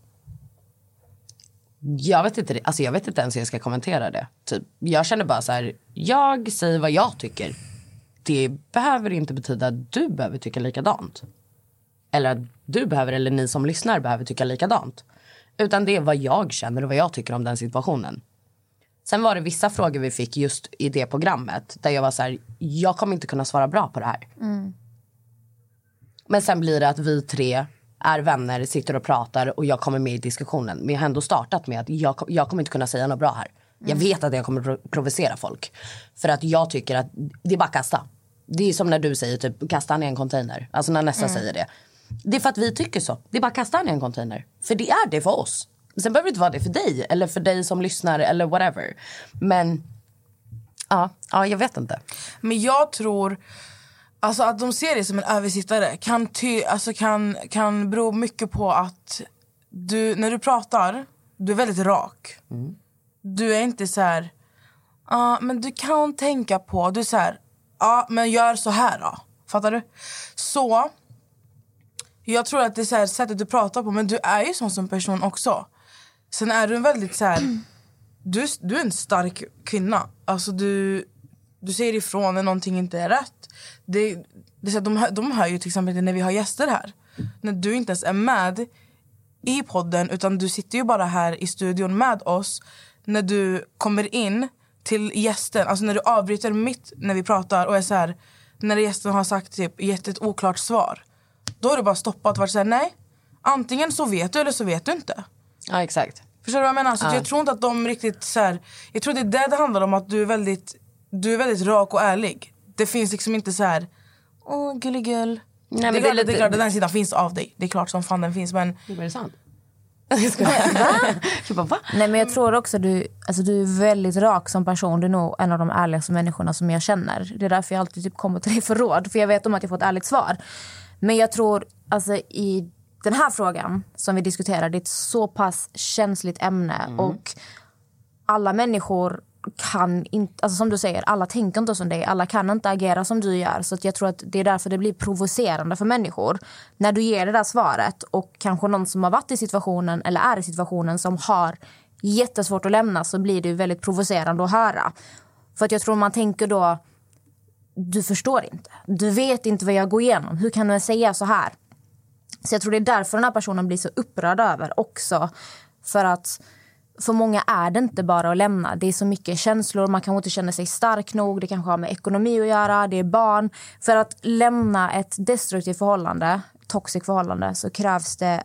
Jag vet inte, alltså jag vet inte ens hur jag ska kommentera det. Typ, jag känner bara så här, jag säger vad jag tycker. Det behöver inte betyda att du behöver tycka likadant. Eller att du behöver, eller ni som lyssnar behöver tycka likadant. Utan det är vad jag känner och vad jag tycker om den situationen. Sen var det vissa frågor vi fick just i det programmet där jag var så här, jag kommer inte kunna svara bra på det här. Men sen blir det att vi tre är vänner, sitter och pratar och jag kommer med i diskussionen. Men jag har ändå startat med att jag, jag kommer inte kunna säga något bra här. Jag vet att jag kommer pro- provocera folk. För att jag tycker att det är bara kasta. Det är som när du säger typ kasta i en container. Alltså när Nessa säger det. Det är för att vi tycker så. Det är bara kasta han i en container. För det är det för oss. Sen behöver det inte vara det för dig eller för dig som lyssnar eller whatever. Men ja, ja jag vet inte. Men jag tror alltså att de ser dig som en översittare kan, ty, alltså kan, kan bero mycket på att du, när du pratar, du är väldigt rak. Du är inte så här... Ja, men du kan tänka på... Du är så här... Ja, men gör så här då. Fattar du? Så... Jag tror att det är så här sättet du pratar på, men du är ju sån som person också. Sen är du en väldigt så här... Du, du är en stark kvinna. Alltså du, du säger ifrån när någonting inte är rätt. Det, det är så här, de, hör, de hör ju till exempel när vi har gäster här. När du inte ens är med i podden utan du sitter ju bara här i studion med oss. När du kommer in till gästen, alltså när du avbryter mitt när vi pratar och är så här, när gästen har sagt typ, gett ett oklart svar. Då har du bara stoppat och varit såhär, nej. Antingen så vet du eller så vet du inte. Ja exakt. Förstår du vad jag menar? Så att Jag tror inte att de riktigt så här, Jag tror det är det det handlar om, att du är väldigt, du är väldigt rak och ärlig. Det finns liksom inte så här, åh gulligull. Nej, det, är men det är klart, det, lite- är klart att den sidan finns av dig. Det är klart som fan den finns men Är det sant? Jag bara, va? Nej, men jag tror också du, alltså, du är väldigt rak som person. Du är nog en av de ärligaste människorna som jag känner. Det är därför jag alltid typ kommer till dig för råd. För jag vet om att jag får ett ärligt svar. Men jag tror alltså i den här frågan som vi diskuterar, det är ett så pass känsligt ämne. Och alla människor kan inte, alltså som du säger, alla tänker inte som dig. Alla kan inte agera som du gör. Så att jag tror att det är därför det blir provocerande för människor. När du ger det där svaret och kanske någon som har varit i situationen eller är i situationen som har jättesvårt att lämna så blir det ju väldigt provocerande att höra. För att jag tror man tänker då, du förstår inte. Du vet inte vad jag går igenom. Hur kan du säga så här? Så jag tror det är därför den här personen blir så upprörd över också. För att för många är det inte bara att lämna. Det är så mycket känslor, man kanske inte känner sig stark nog. Det kanske har med ekonomi att göra, det är barn. För att lämna ett destruktivt förhållande, toxic förhållande, så krävs det...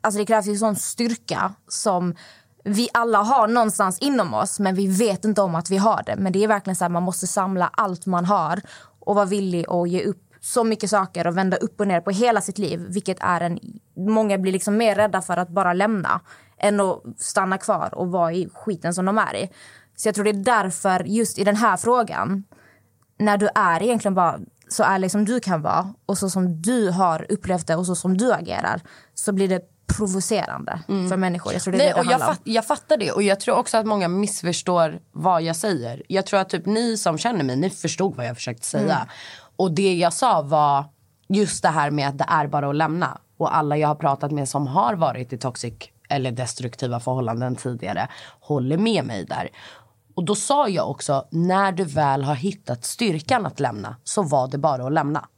Alltså det krävs ju sån styrka som vi alla har någonstans inom oss, men vi vet inte om att vi har det. Men det är verkligen så här, man måste samla allt man har och vara villig att ge upp så mycket saker och vända upp och ner på hela sitt liv. Vilket är en... Många blir liksom mer rädda för att bara lämna än att stanna kvar och vara i skiten som de är i. Så jag tror det är därför, just i den här frågan, när du är egentligen bara så ärlig som du kan vara och så som du har upplevt det och så som du agerar så blir det provocerande för människor. Jag tror det Nej, det och jag, fatt, jag fattar det. Och jag tror också att många missförstår vad jag säger. Jag tror att typ ni som känner mig, ni förstod vad jag försökte säga. Mm. Och det jag sa var just det här med att det är bara att lämna. Och alla jag har pratat med som har varit i toxic eller destruktiva förhållanden tidigare håller med mig där. Och då sa jag också, när du väl har hittat styrkan att lämna så var det bara att lämna.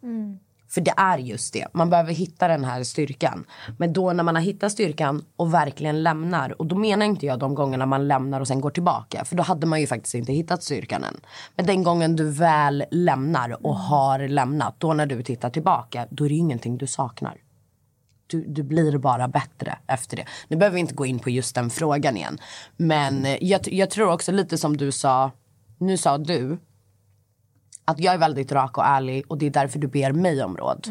För det är just det. Man behöver hitta den här styrkan. Men då när man har hittat styrkan och verkligen lämnar. Och då menar inte jag de gångerna man lämnar och sen går tillbaka. För då hade man ju faktiskt inte hittat styrkan än. Men den gången du väl lämnar och har lämnat. Då när du tittar tillbaka. Då är det ju ingenting du saknar. Du, du blir bara bättre efter det. Nu behöver vi inte gå in på just den frågan igen. Men eh, jag, jag tror också lite som du sa. Nu sa du att jag är väldigt rak och ärlig och det är därför du ber mig om råd.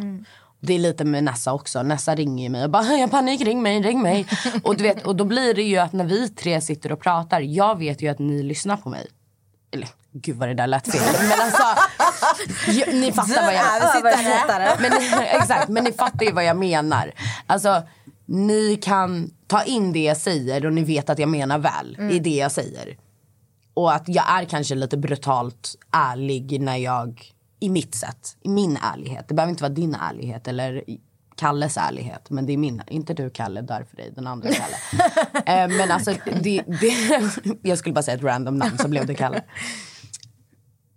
Det är lite med Nessa också. Nessa ringer mig och bara jag panik, ring mig, ring mig. och, du vet, och då blir det ju att när vi tre sitter och pratar, jag vet ju att ni lyssnar på mig. Eller gud vad det där lät fel. Men alltså, ni fattar vad jag Översättare. men, exakt, men ni fattar ju vad jag menar. Alltså, ni kan ta in det jag säger och ni vet att jag menar väl i det jag säger. Och att jag är kanske lite brutalt ärlig när jag, i mitt sätt, i min ärlighet. Det behöver inte vara din ärlighet eller Kalles ärlighet. Men det är min, inte du Kalle, där för dig, den andra Kalle. eh, men alltså, det, det, jag skulle bara säga ett random namn så blev det Kalle.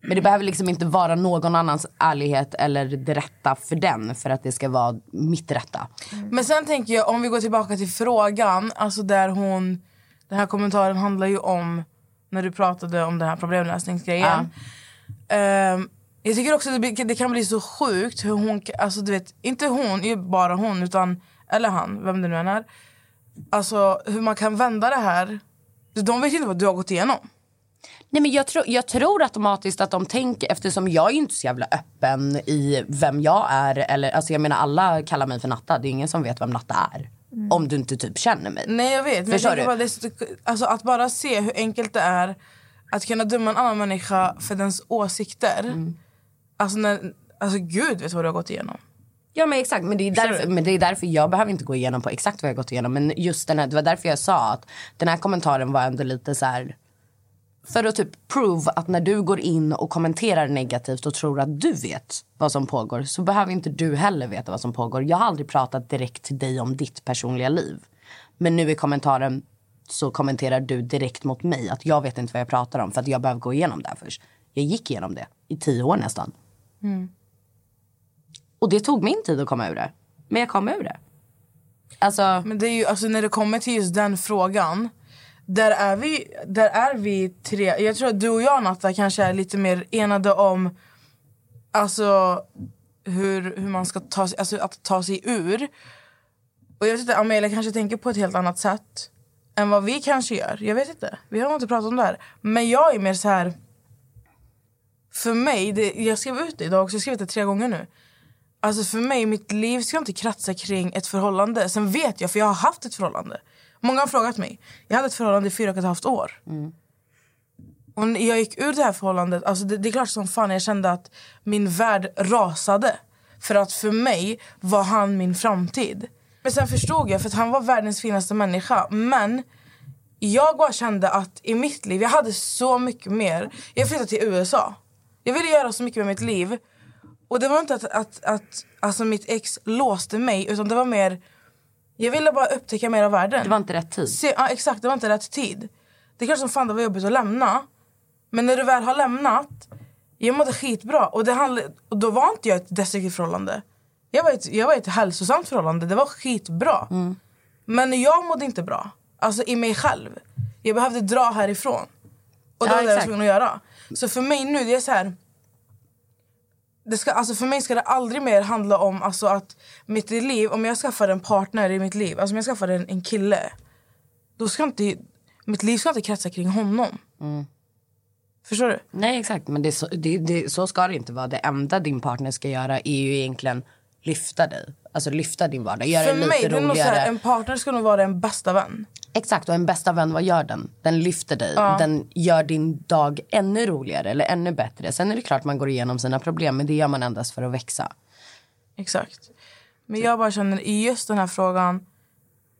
Men det behöver liksom inte vara någon annans ärlighet eller det rätta för den för att det ska vara mitt rätta. Men sen tänker jag, om vi går tillbaka till frågan, alltså där hon... Den här kommentaren handlar ju om när du pratade om den här problemlösningsgrejen. Ehm, jag tycker också att det, det kan bli så sjukt hur hon, alltså du vet, inte hon, ju bara hon, utan, eller han, vem det nu än är. Alltså hur man kan vända det här. De vet inte vad du har gått igenom. Nej, men jag, tror, jag tror automatiskt att de tänker, eftersom jag är ju inte så jävla öppen i vem jag är. Eller, alltså jag menar alla kallar mig för Natta, det är ingen som vet vem Natta är. Om du inte typ känner mig. Nej jag vet, men jag Förstår du? bara, det är så, alltså, att bara se hur enkelt det är att kunna döma en annan människa för dens åsikter. Mm. Alltså, när, alltså gud vet vad du har gått igenom. Ja men exakt, men det, är därför, men det är därför jag behöver inte gå igenom på exakt vad jag gått igenom. Men just den här, det var därför jag sa att den här kommentaren var ändå lite så här. För att typ prove att när du går in och kommenterar negativt och tror att du vet vad som pågår så behöver inte du heller veta vad som pågår. Jag har aldrig pratat direkt till dig om ditt personliga liv. Men nu i kommentaren så kommenterar du direkt mot mig att jag vet inte vad jag pratar om för att jag behöver gå igenom det här först. Jag gick igenom det i tio år nästan. Och det tog min tid att komma ur det. Men jag kom ur det. Alltså, Men det är ju, alltså, när det kommer till just den frågan. Där är, vi, där är vi tre. Jag tror att du och jag Natta kanske är lite mer enade om alltså, hur, hur man ska ta, sig- alltså, att ta sig ur. Och jag vet inte, Amelia kanske tänker på ett helt annat sätt än vad vi kanske gör. Jag vet inte. Vi har nog inte pratat om det här. Men jag är mer så här... För mig, det, jag skrev ut det idag också, jag skrev det tre gånger nu. Alltså för mig, mitt liv ska inte kratsa kring ett förhållande. Sen vet jag, för jag har haft ett förhållande. Många har frågat mig. Jag hade ett förhållande i fyra och ett halvt år. Och när jag gick ur det här förhållandet, alltså det, det är klart som fan jag kände att min värld rasade. För att för mig var han min framtid. Men sen förstod jag, för att han var världens finaste människa. Men jag bara kände att i mitt liv, jag hade så mycket mer. Jag flyttade till USA. Jag ville göra så mycket med mitt liv. Och det var inte att, att, att alltså mitt ex låste mig, utan det var mer... Jag ville bara upptäcka mer av världen. det var inte rätt tid. Se, ja, exakt, det var inte rätt tid. Det är klart som fan det var jobbigt att lämna. Men när du väl har lämnat, jag mådde skitbra. Och, det handlade, och då var inte jag ett destruktivt förhållande. Jag var, ett, jag var ett hälsosamt förhållande, det var skitbra. Men jag mådde inte bra. Alltså i mig själv. Jag behövde dra härifrån. Och det Ja, var det jag var tvungen att göra. Så för mig nu, det är så här... Det ska, alltså för mig ska det aldrig mer handla om alltså att mitt liv, om jag skaffar en partner i mitt liv, alltså om jag skaffar en, en kille då ska inte, mitt liv ska inte kretsa kring honom. Förstår du? Nej exakt, men det, det, det, så ska det inte vara. Det enda din partner ska göra är ju egentligen lyfta dig. Alltså lyfta din vardag, göra För lite mig, så roligare. här, en partner ska nog vara en bästa vän. Exakt, och en bästa vän, vad gör den? Den lyfter dig. Den gör din dag ännu roligare eller ännu bättre. Sen är det klart man går igenom sina problem, men det gör man endast för att växa. Exakt. Men jag bara känner i just den här frågan,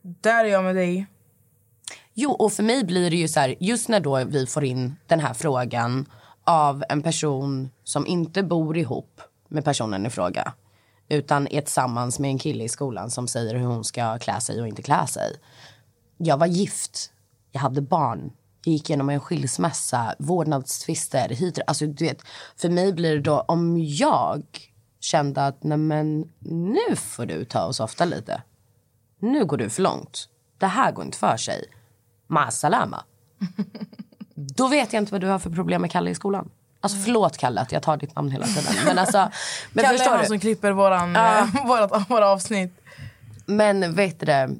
där är jag med dig. Jo, och för mig blir det ju så här, just när då vi får in den här frågan av en person som inte bor ihop med personen i fråga utan är tillsammans med en kille i skolan som säger hur hon ska klä sig och inte klä sig. Jag var gift, jag hade barn, jag gick igenom en skilsmässa, vårdnadstvister, hit, alltså du vet, för mig blir det då om jag kände att nej men nu får du ta och softa lite. Nu går du för långt. Det här går inte för sig. Masalama. Då vet jag inte vad du har för problem med Kalle i skolan. Alltså förlåt Kalle att jag tar ditt namn hela tiden. Men alltså, men Kalle är han du? som klipper våran, eh, vårat, våra avsnitt. Men vet du det?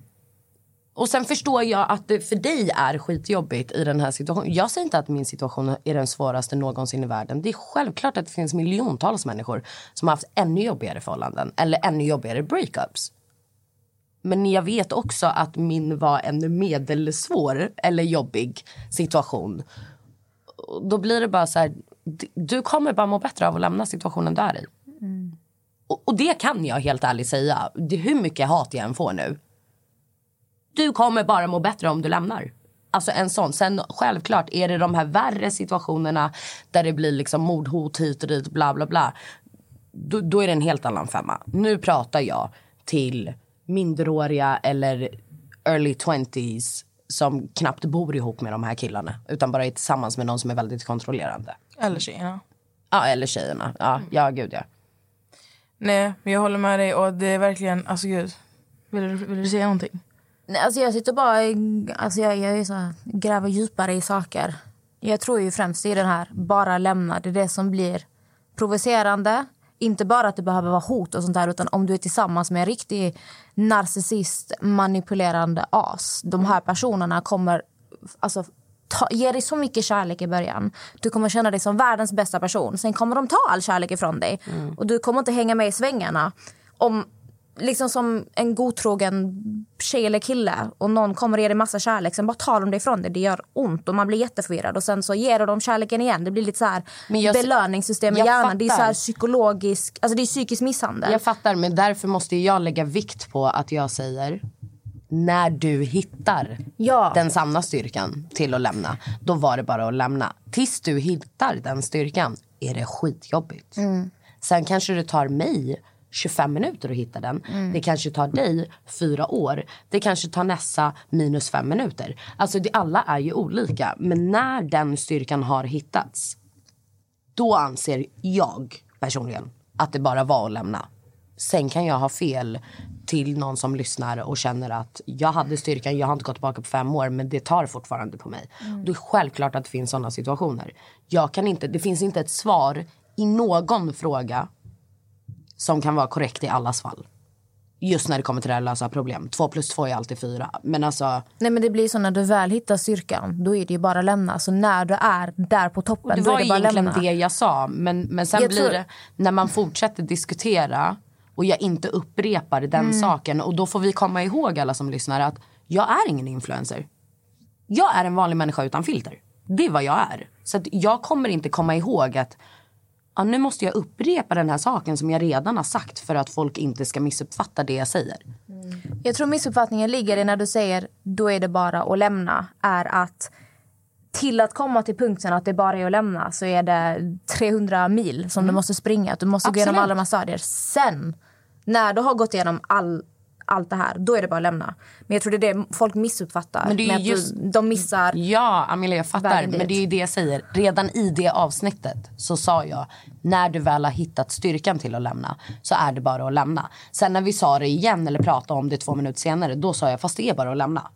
Och sen förstår jag att det för dig är skitjobbigt i den här situationen. Jag säger inte att min situation är den svåraste någonsin i världen. Det är självklart att det finns miljontals människor som har haft ännu jobbigare förhållanden eller ännu jobbigare breakups. Men jag vet också att min var en medelsvår eller jobbig situation. Då blir det bara så här, du kommer bara må bättre av att lämna situationen du är i. Och, och det kan jag helt ärligt säga. Det är hur mycket hat jag än får nu. Du kommer bara må bättre om du lämnar. Alltså en sån. Sen självklart är det de här värre situationerna där det blir liksom mordhot hit och dit bla bla bla. Då, då är det en helt annan femma. Nu pratar jag till minderåriga eller early 20s som knappt bor ihop med de här killarna utan bara är tillsammans med någon som är väldigt kontrollerande. Eller tjejerna. Ja, eller tjejerna. Ja, ja gud ja. Nej, men jag håller med dig och det är verkligen, alltså gud. Vill du, vill du säga någonting? Nej, alltså jag sitter bara alltså jag, jag är så här, gräver djupare i saker. Jag tror ju främst i den här bara lämna. Det är det som blir provocerande. Inte bara att det behöver vara hot och sånt där utan om du är tillsammans med en riktig narcissist, manipulerande as. De här personerna kommer alltså, ta, ge dig så mycket kärlek i början. Du kommer känna dig som världens bästa person. Sen kommer de ta all kärlek ifrån dig. Och du kommer inte hänga med i svängarna. Om liksom som en godtrogen tjej eller kille och någon kommer och ger dig massa kärlek sen bara tar de det ifrån dig. Det gör ont och man blir jätteförvirrad och sen så ger du dem kärleken igen. Det blir lite så här jag- belöningssystem i hjärnan. Det är så fattar. här psykologisk, alltså det är psykisk misshandel. Jag fattar, men därför måste jag lägga vikt på att jag säger när du hittar Ja. den sanna styrkan till att lämna, då var det bara att lämna. Tills du hittar den styrkan är det skitjobbigt. Sen kanske det tar mig 25 minuter att hitta den. Det kanske tar dig fyra år. Det kanske tar Nessa minus fem minuter. Alltså det, alla är ju olika. Men när den styrkan har hittats då anser jag personligen att det bara var att lämna. Sen kan jag ha fel till någon som lyssnar och känner att jag hade styrkan, jag har inte gått tillbaka på fem år men det tar fortfarande på mig. Det är självklart att det finns sådana situationer. Jag kan inte, det finns inte ett svar i någon fråga som kan vara korrekt i allas fall. Just när det kommer till det här lösa problem. Två plus två är alltid fyra. Men alltså, Nej men det blir så när du väl hittar styrkan, då är det ju bara lämna. Så när du är där på toppen, Det då var är det bara egentligen lämna. det jag sa. Men, men sen Jag blir tror- det när man fortsätter diskutera och jag inte upprepar den Mm. saken. Och då får vi komma ihåg alla som lyssnar att jag är ingen influencer. Jag är en vanlig människa utan filter. Det är vad jag är. Så jag kommer inte komma ihåg att ja, nu måste jag upprepa den här saken som jag redan har sagt för att folk inte ska missuppfatta det jag säger. Jag tror missuppfattningen ligger i när du säger då är det bara att lämna. Är att till att komma till punkten att det bara är att lämna så är det 300 mil som du måste springa. Du måste gå igenom Absolut. alla de här stadier. Sen, när du har gått igenom all, allt det här, då är det bara att lämna. Men jag tror det är det folk missuppfattar. Men det är just- de missar... Ja, Amelia, jag fattar. Men det är ju det jag säger. Redan i det avsnittet så sa jag när du väl har hittat styrkan till att lämna så är det bara att lämna. Sen när vi sa det igen eller pratade om det två minuter senare då sa jag fast det är bara att lämna.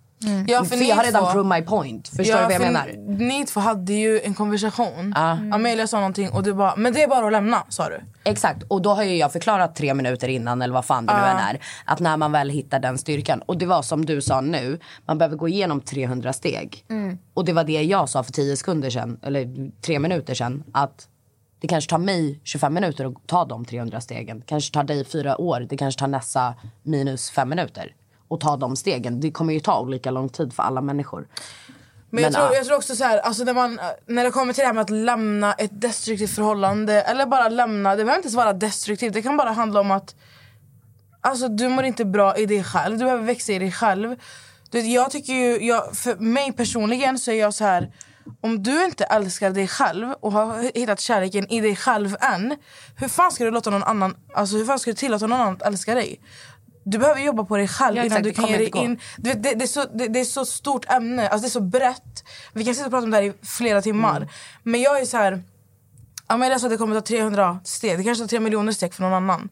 Ja, För, ni jag har redan två- proved my point. Förstår du vad jag för menar? Ni två hade ju en konversation. Amelia sa någonting och du bara, men det är bara att lämna sa du. Exakt, och då har ju jag förklarat tre minuter innan eller vad fan det nu än är. Att när man väl hittar den styrkan. Och det var som du sa nu, man behöver gå igenom 300 steg. Och det var det jag sa för 10 sekunder sedan, eller tre minuter sedan. Att det kanske tar mig 25 minuter att ta de 300 stegen. Det kanske tar dig fyra år, det kanske tar nästa minus fem minuter. Och ta de stegen. Det kommer ju ta olika lång tid för alla människor. Men, jag, Men, tror, ja. jag tror också så här, alltså när, man, när det kommer till det här med att lämna ett destruktivt förhållande eller bara lämna, det behöver inte ens vara destruktivt. Det kan bara handla om att alltså, du mår inte bra i dig själv. Du behöver växa i dig själv. Du, vet, jag tycker ju, jag, för mig personligen så är jag så här om du inte älskar dig själv och har hittat kärleken i dig själv än hur fan ska du låta någon annan, alltså hur fan ska du tillåta någon annan att älska dig? Du behöver jobba på dig själv Ja, innan du kan ge dig inte gå. in det, det, är så, det, det är så stort ämne, alltså det är så brett. Vi kan sitta och prata om det här i flera timmar. Mm. Men jag är så här... Amelia sa att det kommer ta 300 steg. Det kanske tar 3 miljoner steg för någon annan.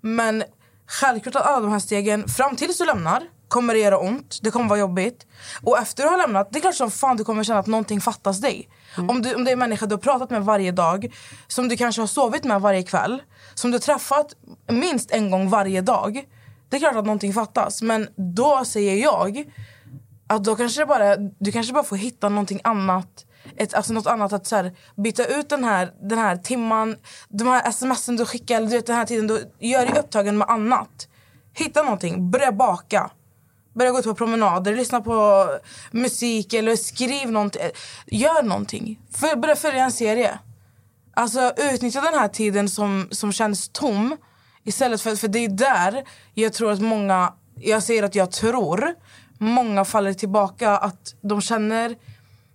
Men självklart att alla de här stegen, fram tills du lämnar, kommer det göra ont. Det kommer vara jobbigt. Och efter du har lämnat, det är klart som fan du kommer känna att någonting fattas dig. Om, du, om det är en människa du har pratat med varje dag, som du kanske har sovit med varje kväll, som du har träffat minst en gång varje dag. Det är klart att någonting fattas. Men då säger jag att då kanske det bara, du kanske bara får hitta någonting annat. Ett, alltså något annat att så här, byta ut den här, den här timman, de här smsen du skickar, eller du vet, den här tiden du gör dig upptagen med annat. Hitta någonting, börja baka. Börja gå ut på promenader, lyssna på musik eller skriv någonting. Gör någonting. För, börja följa en serie. Alltså utnyttja den här tiden som, som känns tom. Istället för, för det är där jag tror att många, jag säger att jag tror, många faller tillbaka att de känner,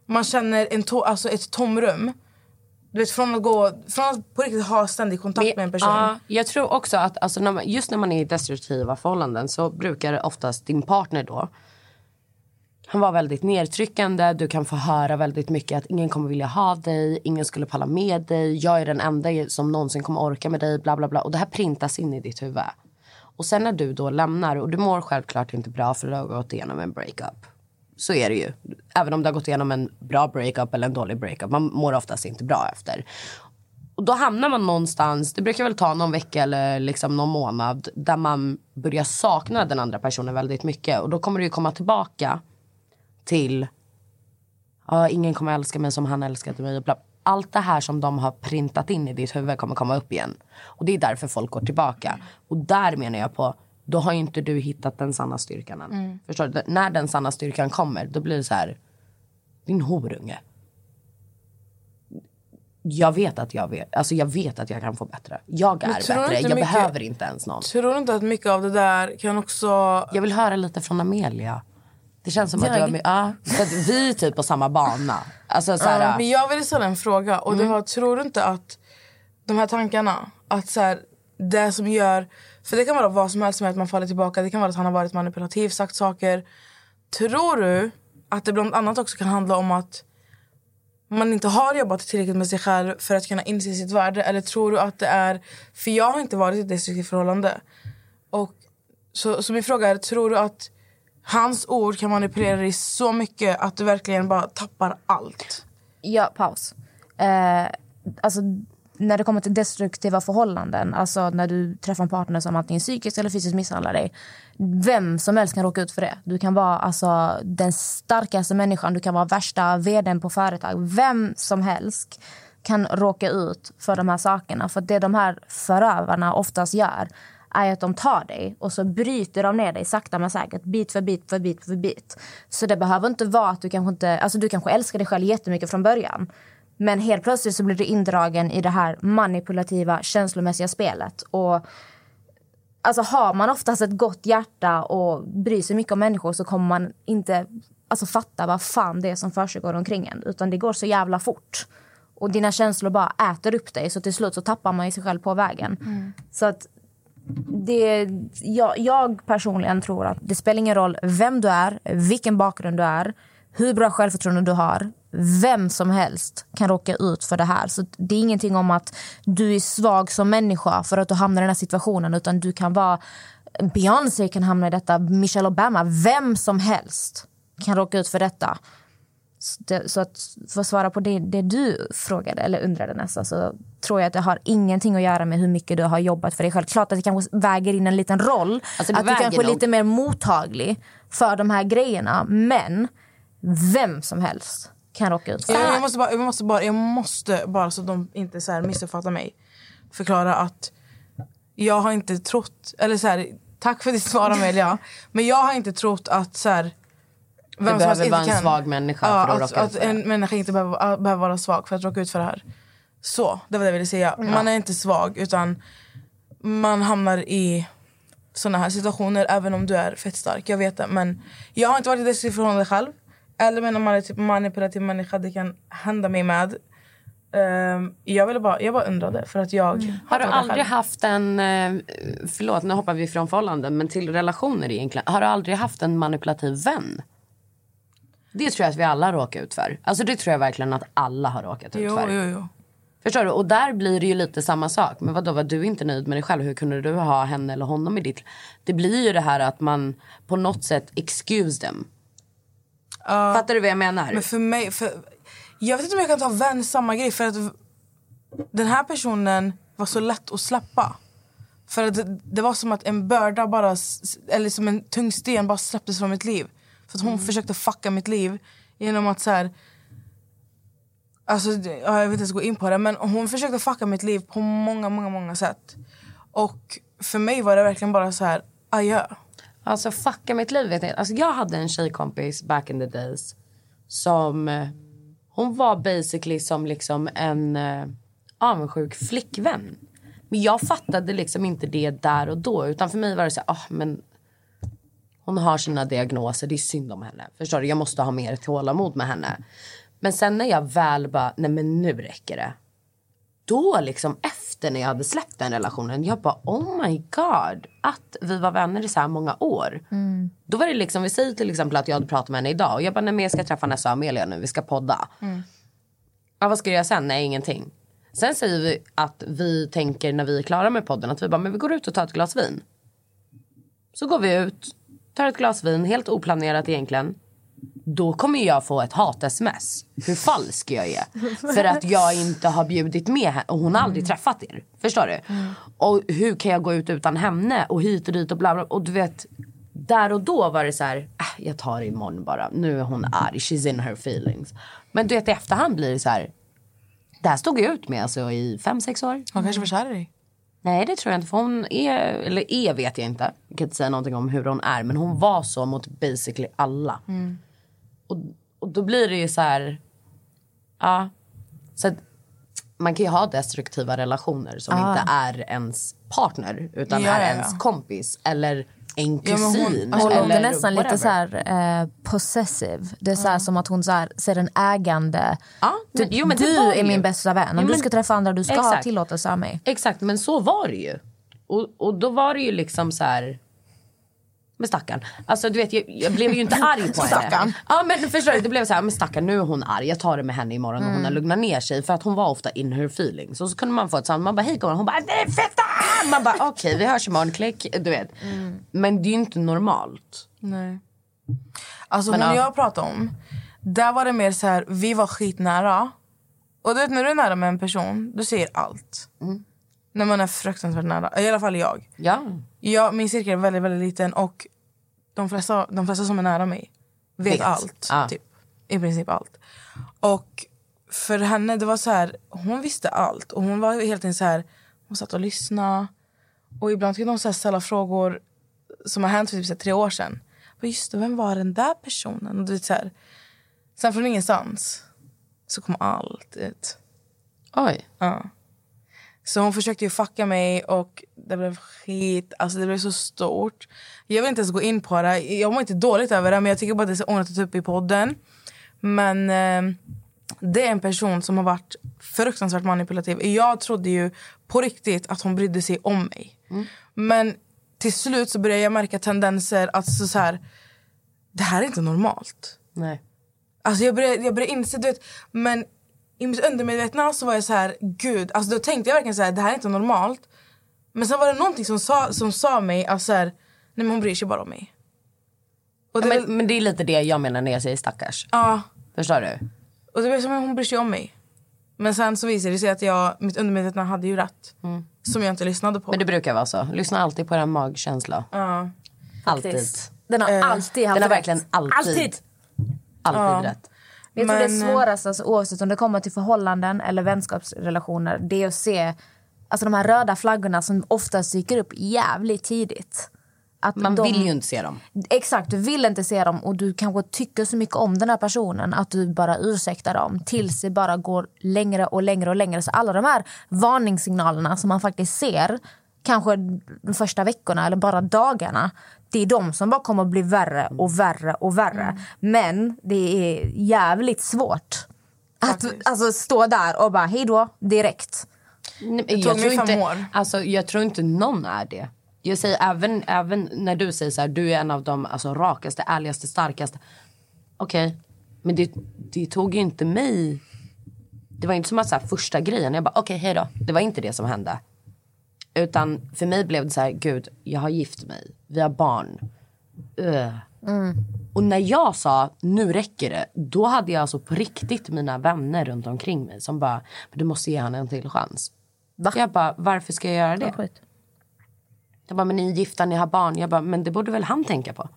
man känner en to, alltså ett tomrum. Du vet, från att, gå, från att på riktigt ha ständig kontakt med en person. Ja, jag tror också att alltså, när man, just när man är i destruktiva förhållanden så brukar oftast din partner då han var väldigt nedtryckande. Du kan få höra väldigt mycket att ingen kommer vilja ha dig, ingen skulle palla med dig. Jag är den enda som någonsin kommer orka med dig. Bla, bla, bla. Och det här printas in i ditt huvud. Och sen när du då lämnar, och du mår självklart inte bra för du har gått igenom en breakup. Så är det ju. Även om du har gått igenom en bra breakup eller en dålig breakup. Man mår oftast inte bra efter. Och då hamnar man någonstans, det brukar väl ta någon vecka eller liksom någon månad. Där man börjar sakna den andra personen väldigt mycket. Och då kommer det ju komma tillbaka till ja, ingen kommer älska mig som han älskade mig. Allt det här som de har printat in i ditt huvud kommer komma upp igen. Och det är därför folk går tillbaka. Och där menar jag på, då har ju inte du hittat den sanna styrkan än. Förstår du? När den sanna styrkan kommer, då blir det så här, din horunge. Jag vet att jag vet, alltså jag vet att jag kan få bättre. Jag är bättre, jag mycket- behöver inte ens någon. Tror du inte att mycket av det där kan också... Jag vill höra lite från Amelia. Det känns som att Jag? du har... my- Ja, för att vi är typ på samma bana. Alltså så här, Ja, men jag ville ställa en fråga. Och Mm. det var, tror du inte att de här tankarna, att så här, det som gör... För det kan vara vad som helst som gör att man faller tillbaka. Det kan vara att han har varit manipulativ, sagt saker. Tror du att det bland annat också kan handla om att man inte har jobbat tillräckligt med sig själv för att kunna inse sitt värde? Eller tror du att det är... För jag har inte varit i ett destruktivt förhållande. Och, så, så min fråga är, tror du att hans ord kan manipulera dig så mycket att du verkligen bara tappar allt? Ja, paus. Eh, alltså, när det kommer till destruktiva förhållanden, alltså när du träffar en partner som antingen psykiskt eller fysiskt misshandlar dig. Vem som helst kan råka ut för det. Du kan vara alltså, den starkaste människan, du kan vara värsta vdn på företag. Vem som helst kan råka ut för de här sakerna. För det de här förövarna oftast gör är att de tar dig och så bryter de ner dig sakta men säkert, bit för bit för bit för bit. Så det behöver inte vara att du kanske inte, alltså du kanske älskar dig själv jättemycket från början. Men helt plötsligt så blir du indragen i det här manipulativa känslomässiga spelet. Och alltså har man oftast ett gott hjärta och bryr sig mycket om människor så kommer man inte alltså, fatta vad fan det är som försiggår omkring en. Utan det går så jävla fort. Och dina känslor bara äter upp dig så till slut så tappar man sig själv på vägen. Så att det, jag, jag personligen tror att det spelar ingen roll vem du är, vilken bakgrund du är, hur bra självförtroende du har. Vem som helst kan råka ut för det här. Så Det är ingenting om att du är svag som människa för att du hamnar i den här situationen. Utan du kan vara... Beyoncé kan hamna i detta, Michelle Obama. Vem som helst kan råka ut för detta. Så, att för att svara på det, det du frågade eller undrade nästan så tror jag att det har ingenting att göra med hur mycket du har jobbat för dig själv. Klart att det kanske väger in en liten roll. Alltså, det att du kanske är lite mer mottaglig för de här grejerna. Men vem som helst kan råka ut för det Jag, måste bara, jag, måste bara, jag måste bara, så de inte så här missuppfattar mig, förklara att jag har inte trott... Eller så här, tack för ditt svar, Amelia. Men jag har inte trott att... Så här, vem som behöver vara en kan- svag människa ja, för att att, råka ut att för det. en människa inte behöver, behöver vara svag för att råka ut för det här. Så, det var det jag ville säga. Man är inte svag, utan man hamnar i såna här situationer även om du är fett stark. Jag vet det. Men jag har inte varit i destruktivt förhållande själv. Eller med en manip- manipulativ människa. Det kan hända mig med. Ehm, jag, ville bara, jag bara undrade för att jag Har du aldrig själv. haft en, eh, förlåt nu hoppar vi från förhållanden, men till relationer egentligen. Har du aldrig haft en manipulativ vän? Det tror jag att vi alla råkar ut för. Alltså det tror jag verkligen att alla har råkat ut för. jo, jo. Förstår du? Och där blir det ju lite samma sak. Men vadå, var du inte nöjd med dig själv? Hur kunde du ha henne eller honom i ditt... Det blir ju det här att man på något sätt excuse them. Fattar du vad jag menar? Men för mig... För, jag vet inte om jag kan ta vän samma grej. För att den här personen var så lätt att släppa. För att det, det var som att en börda bara... Eller som en tung sten bara släpptes från mitt liv. För hon försökte fucka mitt liv genom att så här... Alltså, jag vill inte ens gå in på det, men hon försökte fucka mitt liv på många, många, många sätt. Och för mig var det verkligen bara så här, adjö. Alltså fucka mitt liv vet jag Alltså jag hade en tjejkompis back in the days. Som, eh, hon var basically som liksom en uh, avundsjuk flickvän. Men jag fattade liksom inte det där och då. Utan för mig var det så här, ah, men hon har sina diagnoser, det är synd om henne. Förstår du? Jag måste ha mer tålamod med henne. Men sen när jag väl bara, nej men nu räcker det. Då liksom efter när jag hade släppt den relationen, jag bara oh my god. Att vi var vänner i så här många år. Då var det liksom, vi säger till exempel att jag hade pratat med henne idag. Och jag bara, nej men jag ska träffa Nessa och Amelia nu, vi ska podda. Ja, vad ska jag göra sen? Nej, ingenting. Sen säger vi att vi tänker när vi är klara med podden att vi bara, men vi går ut och tar ett glas vin. Så går vi ut, tar ett glas vin, helt oplanerat egentligen. Då kommer jag få ett hat-sms. Hur falsk jag är. För att jag inte har bjudit med henne. Och hon har aldrig träffat er. Förstår du? Och hur kan jag gå ut utan henne? Och hit och dit och bla bla. Och du vet, där och då var det så här, äh, jag tar det imorgon bara. Nu är hon arg, she's in her feelings. Men du vet i efterhand blir det så här, det här stod jag ut med alltså i fem, sex år. Hon kanske var kär i dig. Nej det tror jag inte för hon är, eller är vet jag inte. Jag kan inte säga någonting om hur hon är. Men hon var så mot basically alla. Och, och då blir det ju så här, ja. Så att man kan ju ha destruktiva relationer som inte är ens partner. Utan Ja, är ja, ja. ens kompis eller en Ja, hon- kusin. alltså, Hon eller låter nästan lite whatever. så här, eh, possessive. Det är så här som att hon så här, ser en ägande. Ja, men- Typ, jo, men du är ju. min bästa vän. Om Jo, du men- ska träffa andra du ska ha Exakt. tillåtelse av mig. Exakt, men så var det ju. Och, och då var det ju liksom så här... Men stackarn. Alltså du vet jag, jag blev ju inte arg på henne. Ja men förstår du, det blev så här, men stackarn nu är hon arg. Jag tar det med henne imorgon och hon har lugnat ner sig. För att hon var ofta in her feelings. Och så kunde man få ett samtal, man bara hej gumman. Hon bara är fetta! Man bara okej vi hörs imorgon, klick. Du vet. Men det är ju inte normalt. Nej. Alltså Men hon ja. jag pratade om, där var det mer så här, vi var skitnära. Och du vet när du är nära med en person, du säger allt. När man är fruktansvärt nära, i alla fall jag. Ja. jag min cirkel är väldigt, väldigt liten och de flesta, de flesta som är nära mig vet, Vet. allt. Ja. Typ. I princip allt. Och för henne, det var så här, hon visste allt. Och hon var helt enkelt så här, hon satt och lyssnade. Och ibland kunde hon så här ställa frågor som har hänt för typ så tre år sedan. Bara, Just det, vem var den där personen? Och du vet, så här. Sen från ingenstans så kom allt ut. Oj. Ja. Så hon försökte ju fucka mig och det blev skit. Alltså det blev så stort. Jag vill inte ens gå in på det. Jag mår inte dåligt över det men jag tycker bara att det är så onödigt att ta upp i podden. Men eh, det är en person som har varit fruktansvärt manipulativ. Jag trodde ju på riktigt att hon brydde sig om mig. Men till slut så började jag märka tendenser att så, så här, det här är inte normalt. Nej. Alltså jag började, jag började inse, du vet, men i mitt undermedvetna så var jag så här, gud, alltså då tänkte jag verkligen så här, det här är inte normalt. Men sen var det någonting som sa, som sa mig, alltså så här, nej men hon bryr sig bara om mig. Och det, Ja, ja, men, men det är lite det jag menar när jag säger stackars. ja, Förstår du? och det var som att hon bryr sig om mig. Men sen så visade det sig att jag, mitt undermedvetna hade ju rätt. Som jag inte lyssnade på. Men det brukar vara så. Lyssna alltid på den magkänsla. ja. Alltid. Den har Eh, alltid haft Den har verkligen alltid, alltid, Alltid. rätt. Jag tror det Men, är eh, svårast, alltså, oavsett om det kommer till förhållanden eller vänskapsrelationer, det är att se alltså, de här röda flaggorna som oftast dyker upp jävligt tidigt. Att Man de, vill ju inte se dem. Exakt, du vill inte se dem och du kanske tycker så mycket om den här personen att du bara ursäktar dem tills det bara går längre och längre och längre. Så alla de här varningssignalerna som man faktiskt ser kanske de första veckorna eller bara dagarna det är de som bara kommer att bli värre och värre och värre. Men det är jävligt svårt att alltså, stå där och bara hej då direkt. Nej, Det tog mig tror fem inte, år. Alltså, jag tror inte någon är det. Jag säger även, även när du säger så här, du är en av de alltså, rakaste, ärligaste, starkaste. Okej, men det, det tog ju inte mig... Det var inte som att så här, första grejen, jag bara okej hej då. Det var inte det som hände. Utan för mig blev det så här, gud jag har gift mig, vi har barn. Ugh. Och när jag sa nu räcker det, då hade jag alltså på riktigt mina vänner runt omkring mig som bara, "Men du måste ge honom en till chans. Va? Jag bara, varför ska jag göra det? Skit. Jag bara, men ni är gifta, ni har barn. Jag bara, men det borde väl han tänka på?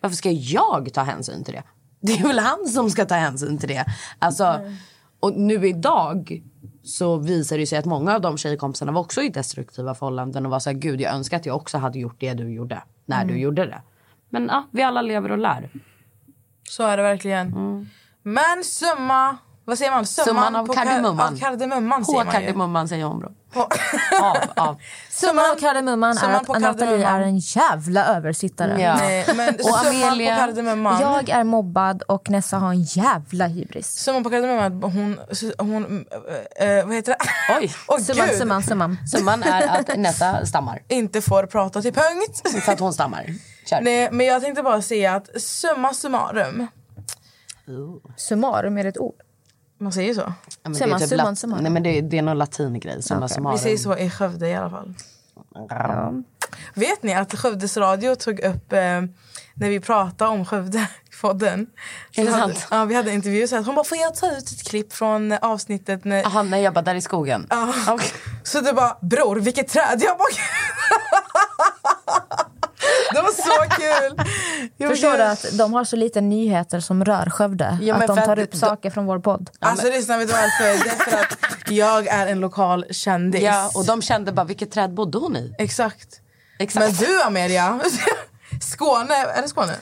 Varför ska jag ta hänsyn till det? Det är väl han som ska ta hänsyn till det. Alltså, Och nu idag så visar det sig att många av de tjejkompisarna var också i destruktiva förhållanden och var så här, gud jag önskar att jag också hade gjort det du gjorde. när du gjorde det. Men ja, vi alla lever och lär. Så är det verkligen. Men summa... Vad säger man? Summan av kardemumman. Av kardemumman På säger man ju. kardemumman säger hon bra. På- Av, av. Summan av kardemumman är att Nathalie är en jävla översittare. Ja. Nej, men Och Amelia- på kardemumman. Jag är mobbad och Nessa har en jävla hybris. Summan på kardemumman hon... hon äh, vad heter det? Oj. Åh, Summan, summan, summan. Summan är att Nessa stammar. Inte får prata till punkt. För att hon stammar. Kör. Nej, men jag tänkte bara säga att summa summarum. Summarum är det ett ord. Man säger så. Ja, men det är Summan, typ summan, lat- summan. Nej men det är, det är någon latingrej. Summarum. Vi säger så i Skövde i alla fall. Ja. Vet ni att Skövdes radio tog upp eh, när vi pratade om Skövde i podden. Är det hade, sant? ja, vi hade en intervju så att hon bara får jag ta ut ett klipp från avsnittet när, Jaha, när jag bara där i skogen. Ja. Okej. Så du bara bror vilket träd jag bara Det var så kul! Jag Förstår du att de har så lite nyheter som rör Skövde? Ja, att de tar att upp de- saker från vår podd. Alltså lyssna vet du varför? Det är för att jag är en lokal kändis. Ja, och de kände bara vilket träd bodde hon i? Exakt. Exakt. Men du Amelia, Skåne, är det Skåne?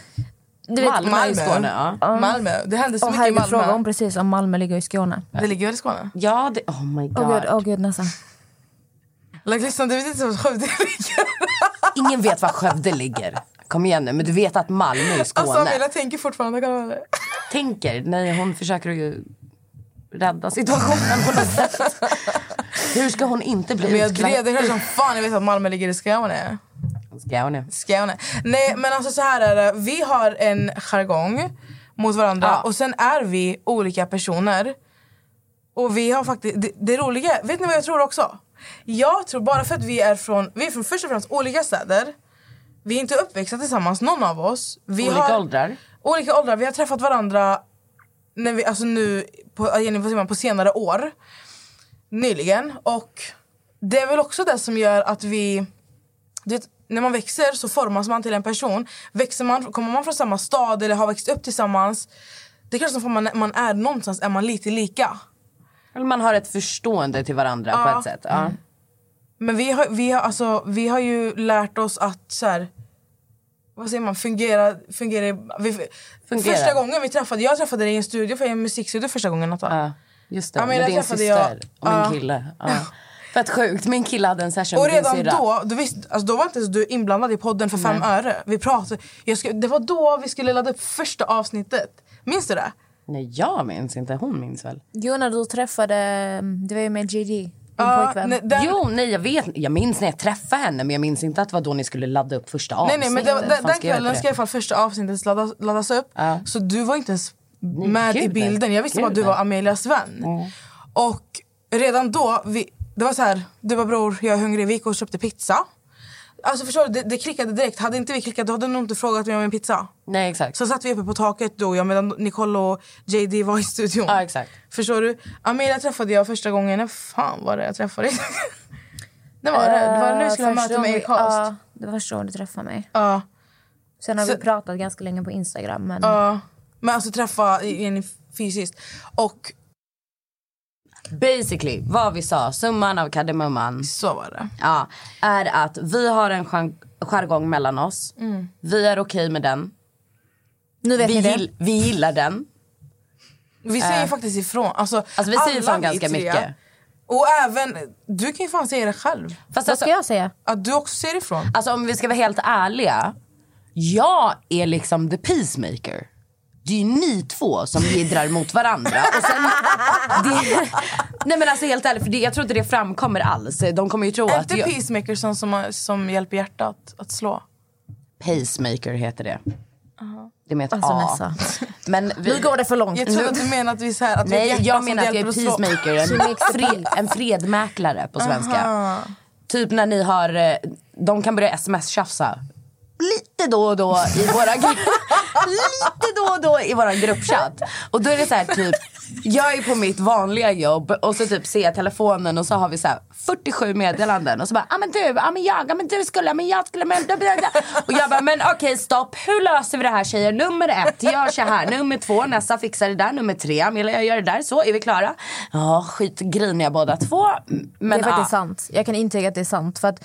Du vet, Malmö, i Skåne. Ja, Malmö. Det hände så och mycket i Malmö. frågade om precis om Malmö ligger i Skåne. Det ligger väl i Skåne? ja det, oh my god. Åh gud, åh gud nästan. Like, lyssna, du vet inte var Skövde ligger. Ingen vet var Skövde ligger. Kom igen nu, men du vet att Malmö är Skåne. Alltså Amelia tänker fortfarande, kan det? Tänker, nej hon försöker ju rädda situationen på något sätt. Hur ska hon inte bli Men jag utklädd? drev det här som fan, jag vet att Malmö ligger i Skåne. Skåne. Skåne. Nej men alltså så här är det, vi har en jargong mot varandra Ja. och sen är vi olika personer. Och vi har faktiskt, det, det roliga, vet ni vad jag tror också? Jag tror bara för att vi är från, vi är från först och främst olika städer. Vi är inte uppväxta tillsammans, någon av oss. Vi Olika har, åldrar. Olika åldrar. Vi har träffat varandra när vi, alltså nu på, på senare år. Nyligen. Och det är väl också det som gör att vi... Du vet, när man växer så formas man till en person. Växer man, kommer man från samma stad eller har växt upp tillsammans det är klart som man, man är någonstans är man lite lika. Eller man har ett förstående till varandra Ja. på ett sätt. Ja. Men vi har, vi har, alltså, vi har ju lärt oss att så här, vad säger man, fungera... fungera, vi, Fungera. Första gången vi träffade, jag träffade dig i en studio, för en musikstudio första gången Natta. Ja, just det. Ja, med jag din syster jag- och min ja. kille. Ja. Fett sjukt. Min kille hade en session Och redan då, du visst, alltså då var inte ens du inblandad i podden för fem Nej. öre. Vi pratade, jag det var då vi skulle ladda upp första avsnittet. Minns du det? Nej, jag minns inte. Hon minns väl? Jo, när du träffade... Det var ju med JD, din Ja, pojkvän. nej, den- Jo, nej jag vet. Jag minns när jag träffade henne men jag minns inte att det var då ni skulle ladda upp första Nej, avsnittet. nej, men det, Fan, den, kvällen det? ska i alla fall första avsnittet laddas, laddas upp. Ja. Så du var inte ens med i gud, bilden. Jag visste bara att du var Amelias vän. Och redan då, vi, det var så här, du var bror, jag är hungrig, vi gick och köpte pizza. Alltså förstår du, det, det klickade direkt. Hade inte vi klickat, då hade du nog inte frågat mig om en pizza. Nej, exakt. Så satt vi uppe på taket då, jag medan Nicole och JD var i studion. Ja, exakt. Förstår du? Amelia träffade jag första gången, när fan var det jag träffade dig? det var det, det var när vi skulle ha Eh, möte med gången- Acast. Ja, det var första gången du träffade mig. Ja. Sen har Så- vi pratat ganska länge på Instagram. Men... Ja, men alltså träffa Jenny fysiskt. Och Basically, vad vi sa, summan av kardemumman så var det. ja, är att vi har en jar- jargong mellan oss. Mm. Vi är okej med den. Nu vet Vi, ni det. gill, vi gillar den. Vi säger faktiskt ifrån. Alltså, Alltså, vi säger ifrån ganska tre. mycket. Och även, du kan ju fan säga det själv. Fast Vad alltså, ska jag säga? Att du också säger ifrån. alltså om vi ska vara helt ärliga. Jag är liksom the peacemaker. Det är ju ni två som jiddrar mot varandra. Och sen, det, nej men alltså helt ärligt, för det, jag tror inte det framkommer alls. De kommer ju tro Är att inte jag, peacemaker som, som, som hjälper hjärtat att slå? pacemaker heter det. Det är med ett Alltså, A. Men vi, Nu går det för långt. Jag trodde att du menade att vi så här, att Nej, jag som menar att jag är peacemaker. En, fred, en fredmäklare på svenska. Typ när ni har, eh, de kan börja sms-tjafsa. Lite då och då i våra lite då och då i våran gruppchatt. Och då är det så här typ, jag är på mitt vanliga jobb och så typ ser jag telefonen och så har vi så här 47 meddelanden och så bara, ah, men du, ah, men jag, ah, men du skulle, ah, men jag skulle, men bla, bla, bla. Och jag bara, men okej stopp, hur löser vi det här tjejer? Nummer ett, gör så här. Nummer två, nästa fixar det där. Nummer tre, Amelia jag gör det där. Så, är vi klara? Ja, skitgriniga båda två. Men det är faktiskt ja. sant. Jag kan intyga att det är sant. För att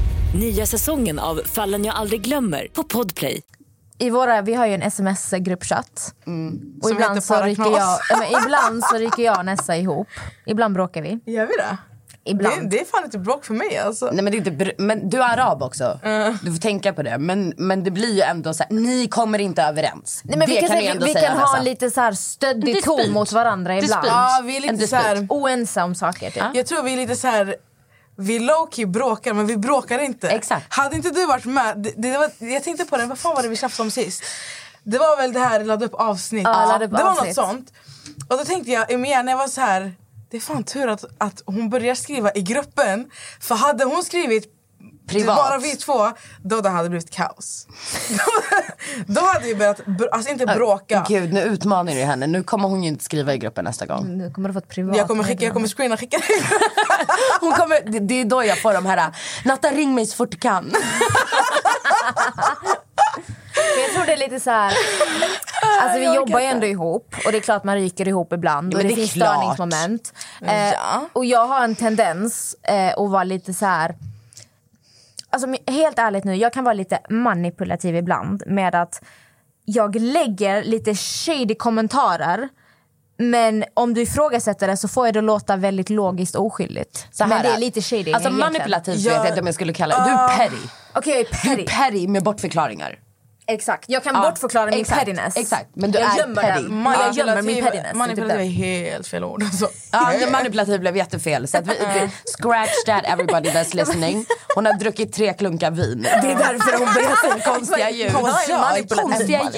Nya säsongen av Fallen jag aldrig glömmer på Podplay. i våra, vi har ju en sms-gruppchatt. Och Som ibland så, ryker jag, ja, men ibland så ryker jag och Nessa ihop. Ibland bråkar vi. Gör vi det? Ibland. Det, det är fan inte bråk för mig alltså. Nej, men, det är inte, br- men du är arab också. Du får tänka på det. Men, men det blir ju ändå så här, ni kommer inte överens. Nej, men det vi kan, kan säga, ändå vi säga kan ha lite så här stöddig ton mot varandra ibland. Ja, vi är lite så här, Oense om saker. Typ. Jag tror vi är lite så här... Vi low-key bråkar men vi bråkar inte. Exakt. Hade inte du varit med, det, det var, jag tänkte på det, vad fan var det vi tjafsade om sist? Det var väl det här ladda upp avsnitt. Ja, ladda upp det var avsnitt. något sånt. Och då tänkte jag, Emilia, jag var så här, det är fan tur att, att hon börjar skriva i gruppen. För hade hon skrivit Privat. bara vi två, då det hade blivit kaos. då hade vi börjat, br- alltså inte bråka. Gud, nu utmanar du henne. Nu kommer hon ju inte skriva i gruppen nästa gång. Nu kommer du få ett privat Jag kommer, skicka, jag kommer screena skicka det. Hon kommer, det, det är då jag får de här, Natta ring mig så fort du kan. Men jag tror det är lite så här... Alltså vi jobbar ju ändå ihop och det är klart man ryker ihop ibland Ja, och det, det är finns klart. störningsmoment. Eh, Ja. Och jag har en tendens eh, att vara lite så här... Alltså helt ärligt nu, jag kan vara lite manipulativ ibland med att jag lägger lite shady kommentarer men om du ifrågasätter det så får jag det låta väldigt logiskt och oskyldigt. Så men det är lite shady Alltså manipulativt vet jag inte om jag skulle kalla det. Du är petty. Okej, jag är Du är petty. petty med bortförklaringar. Exakt, jag kan Ja, bortförklara min exakt, pettiness. exakt. Men du jag är gömmer petty. den. Jag gömmer min pettiness. typ Manipulativ är helt fel ord. Alltså. Ja, manipulativ blev jättefel. Så att vi, scratch that everybody that's listening. Hon har druckit tre klunkar vin. Det är därför hon börjar säga konstiga ljud. Konstiga,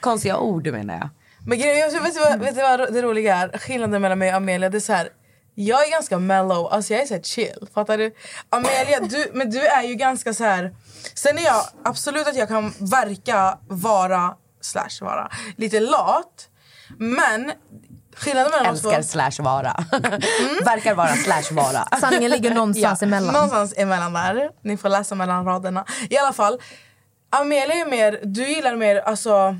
konstiga, ord menar jag. Men grejen, vet, du vad, vet du vad det roliga är? Skillnaden mellan mig och Amelia det är så här. Jag är ganska mellow, alltså jag är så här chill. Fattar du? Amelia, du, men du är ju ganska så här. Sen är jag absolut att jag kan verka vara, slash vara, lite lat. Men skillnaden mellan oss två... Älskar slash vara. Verkar vara slash vara. Sanningen ligger någonstans emellan. Någonstans emellan där. Ni får läsa mellan raderna. I alla fall, Amelia är mer, du gillar mer alltså...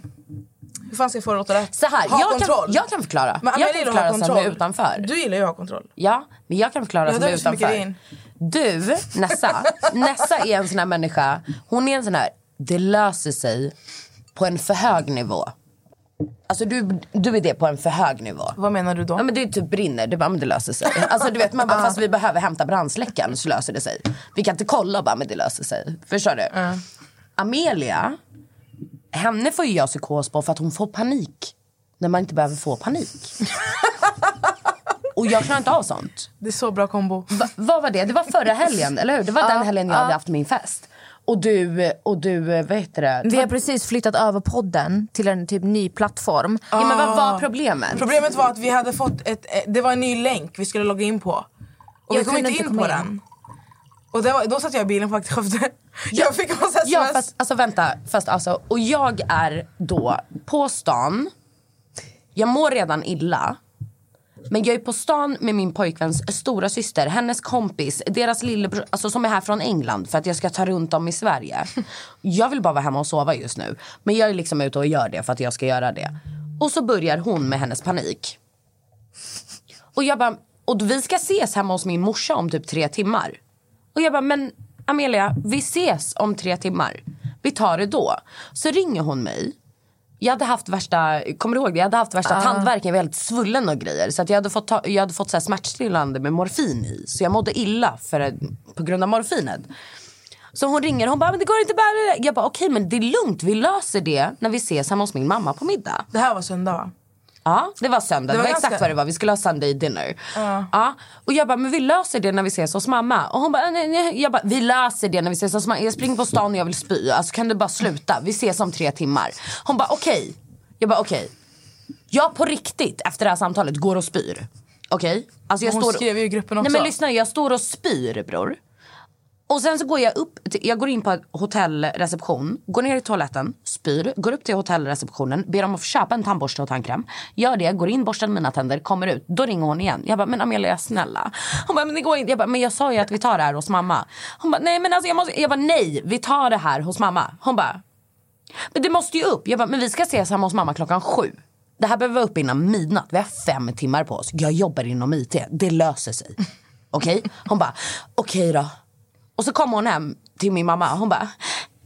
Hur fan ska jag få det att låta rätt? Så här, ha jag kontroll. kan, jag kan förklara. Men jag kan förklara som är utanför. Du gillar ju att ha kontroll. Ja, men jag kan förklara Ja, som är utanför. in. Du, Nessa. Nessa är en sån här människa. Hon är en sån här, det löser sig på en för hög nivå. Alltså du, du är det på en för hög nivå. Vad menar du då? Ja men det typ brinner, du bara men det löser sig. Alltså du vet man bara fast vi behöver hämta brandsläckaren så löser det sig. Vi kan inte kolla bara men det löser sig. Förstår du? Amelia, henne får ju jag psykos på för att hon får panik. När man inte behöver få panik. Och jag klarar inte av sånt. Det är så bra kombo. Va, vad var det? Det var förra helgen, eller hur? Det var den helgen jag hade haft min fest. Och du, och du, vad heter det? Vi har precis flyttat över podden till en typ ny plattform. Ja, men vad var problemet? Problemet var att vi hade fått ett, eh, det var en ny länk vi skulle logga in på. Och Jag vi kom kunde inte in komma på in. den. Och var, då satt jag i bilen på väg till Skövde. Jag fick massa sms. Ja fast alltså vänta, fast alltså, och jag är då på stan, jag mår redan illa. Men jag är på stan med min pojkväns stora syster, hennes kompis, deras lillebror, alltså som är här från England för att jag ska ta runt dem i Sverige. Jag vill bara vara hemma och sova just nu. Men jag är liksom ute och gör det för att jag ska göra det. Och så börjar hon med hennes panik. Och jag bara, och vi ska ses hemma hos min morsa om typ tre timmar. Och jag bara, men Amelia, vi ses om tre timmar. Vi tar det då. Så ringer hon mig. Jag hade haft värsta, kommer du ihåg det? Jag hade haft värsta tandvärken, jag var helt svullen och grejer. Så att jag hade fått, ta, jag hade fått så här smärtstillande med morfin i. Så jag mådde illa för, på grund av morfinet. Så hon ringer hon bara, men det går inte bara. Jag bara, okej men det är lugnt, vi löser det när vi ses hemma hos min mamma på middag. Det här var söndag va? Ja, det var söndag. Det Det var var, exakt vad det var. Vi skulle ha Sunday dinner. Ja. Ja. Och jag bara, men vi löser det när vi ses hos mamma. Och hon bara, nej, nej. Jag bara, vi löser det när vi ses hos mamma. Jag springer på stan och jag vill spy. Alltså kan du bara sluta? Vi ses om tre timmar. Hon bara, okej. Jag bara, okej. Jag på riktigt efter det här samtalet går och spyr. Okej? Alltså jag Hon står... skrev ju i gruppen också. Nej men lyssna, jag står och spyr bror. Och sen så går jag upp, till, jag går in på hotellreception, går ner i toaletten, spyr, går upp till hotellreceptionen, ber dem att köpa en tandborste och tandkräm. Gör det, går in, borstar mina tänder, kommer ut. Då ringer hon igen. Jag bara, men Amelia snälla. Hon bara, men det går inte. Jag bara, men jag sa ju att vi tar det här hos mamma. Hon bara, nej men alltså jag måste, jag bara, nej vi tar det här hos mamma. Hon bara, men det måste ju upp. Jag bara, men vi ska ses hemma hos mamma klockan sju. Det här behöver vara uppe innan midnatt. Vi har fem timmar på oss. Jag jobbar inom IT. Det löser sig. Okej? Hon bara, okej då. Och så kom hon hem till min mamma. Hon bara,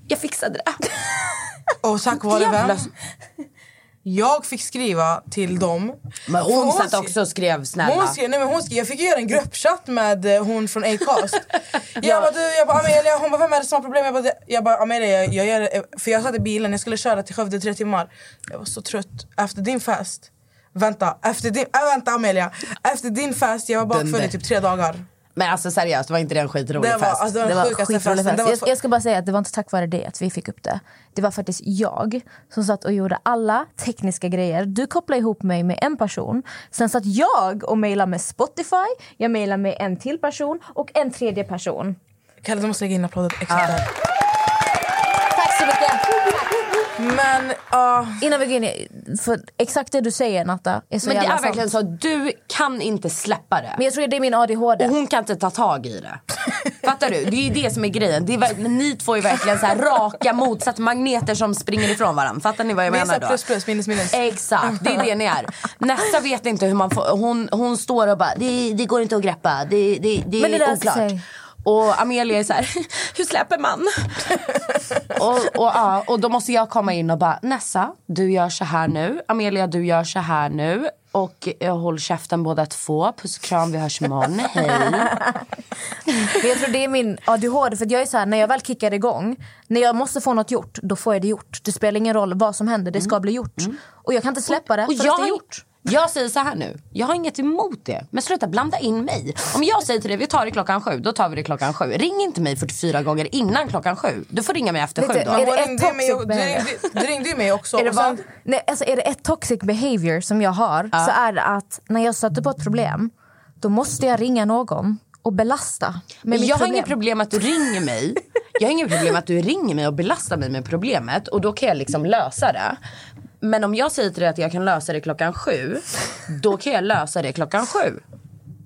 jag fixade det. Och tack vare vem? Jag fick skriva till dem. Men För hon satt skrev- också och skrev snälla. Hon skrev, nej men hon skrev, jag fick ju göra en gruppchatt med eh, hon från Acast. Jag bara, du, jag bara Amelia, hon bara vem är det som har problem? Jag bara, jag bara Amelia, jag, jag gör det, för jag satt i bilen, jag skulle köra till Skövde tre timmar. Jag var så trött efter din fest. Vänta, efter din, äh, vänta Amelia. Efter din fest, jag var bakfull i typ tre dagar. Men alltså seriöst, var inte det en skitrolig Det var, fest? alltså, det var skitrolig fest. Det var Jag, jag ska bara säga att det var inte tack vare det att vi fick upp det. Det var faktiskt jag som satt och gjorde alla tekniska grejer. Du kopplade ihop mig med en person. Sen satt jag och mejlade med Spotify. Jag mejlade med en till person och en tredje person. Kalle du måste lägga in applåder exakt där. Tack så mycket! Men ja, Innan vi går in i... För exakt det du säger, Natta, är så Men det är verkligen sant. så du kan inte släppa det. Men jag tror det är min ADHD. Och hon kan inte ta tag i det. Fattar du? Det är ju det som är grejen. Det är, ni två är verkligen så här raka motsatt magneter som springer ifrån varandra. Fattar ni vad jag menar då? plus plus, minus minus. Exakt, det är det ni är. Nästa vet inte hur man får, hon, hon står och bara, det, det går inte att greppa, det, det, det Men det är oklart. sig. Och Amelia är så här, hur släpper man? och, och, ja, och då måste jag komma in och bara, Nessa, du gör så här nu. Amelia, du gör så här nu. Och eh, håll käften båda två. Puss och kram, vi hörs imorgon. Hej. Jag tror det är min ADHD. För jag är så här, när jag väl kickar igång, när jag måste få något gjort, då får jag det gjort. Det spelar ingen roll vad som händer, det ska bli gjort. Och jag kan inte släppa det Mm. Och förrän jag, det är har- gjort. Jag säger så här nu, jag har inget emot det. Men sluta blanda in mig. Om jag säger till dig, vi tar det klockan sju, då tar vi det klockan sju. Ring inte mig 44 gånger innan klockan sju. Du får ringa mig efter Vet sju du, då. är det ett toxic behavior? du ringde ju mig också. Är det, vad, nej, alltså är det ett toxic behavior som jag har så är det att när jag stöter på ett problem då måste jag ringa någon och belasta med Men jag har inget problem att du ringer mig. Jag har inget problem att du ringer mig och belastar mig med problemet och då kan jag liksom lösa det. Men om jag säger till dig att jag kan lösa det klockan sju, då kan jag lösa det klockan sju.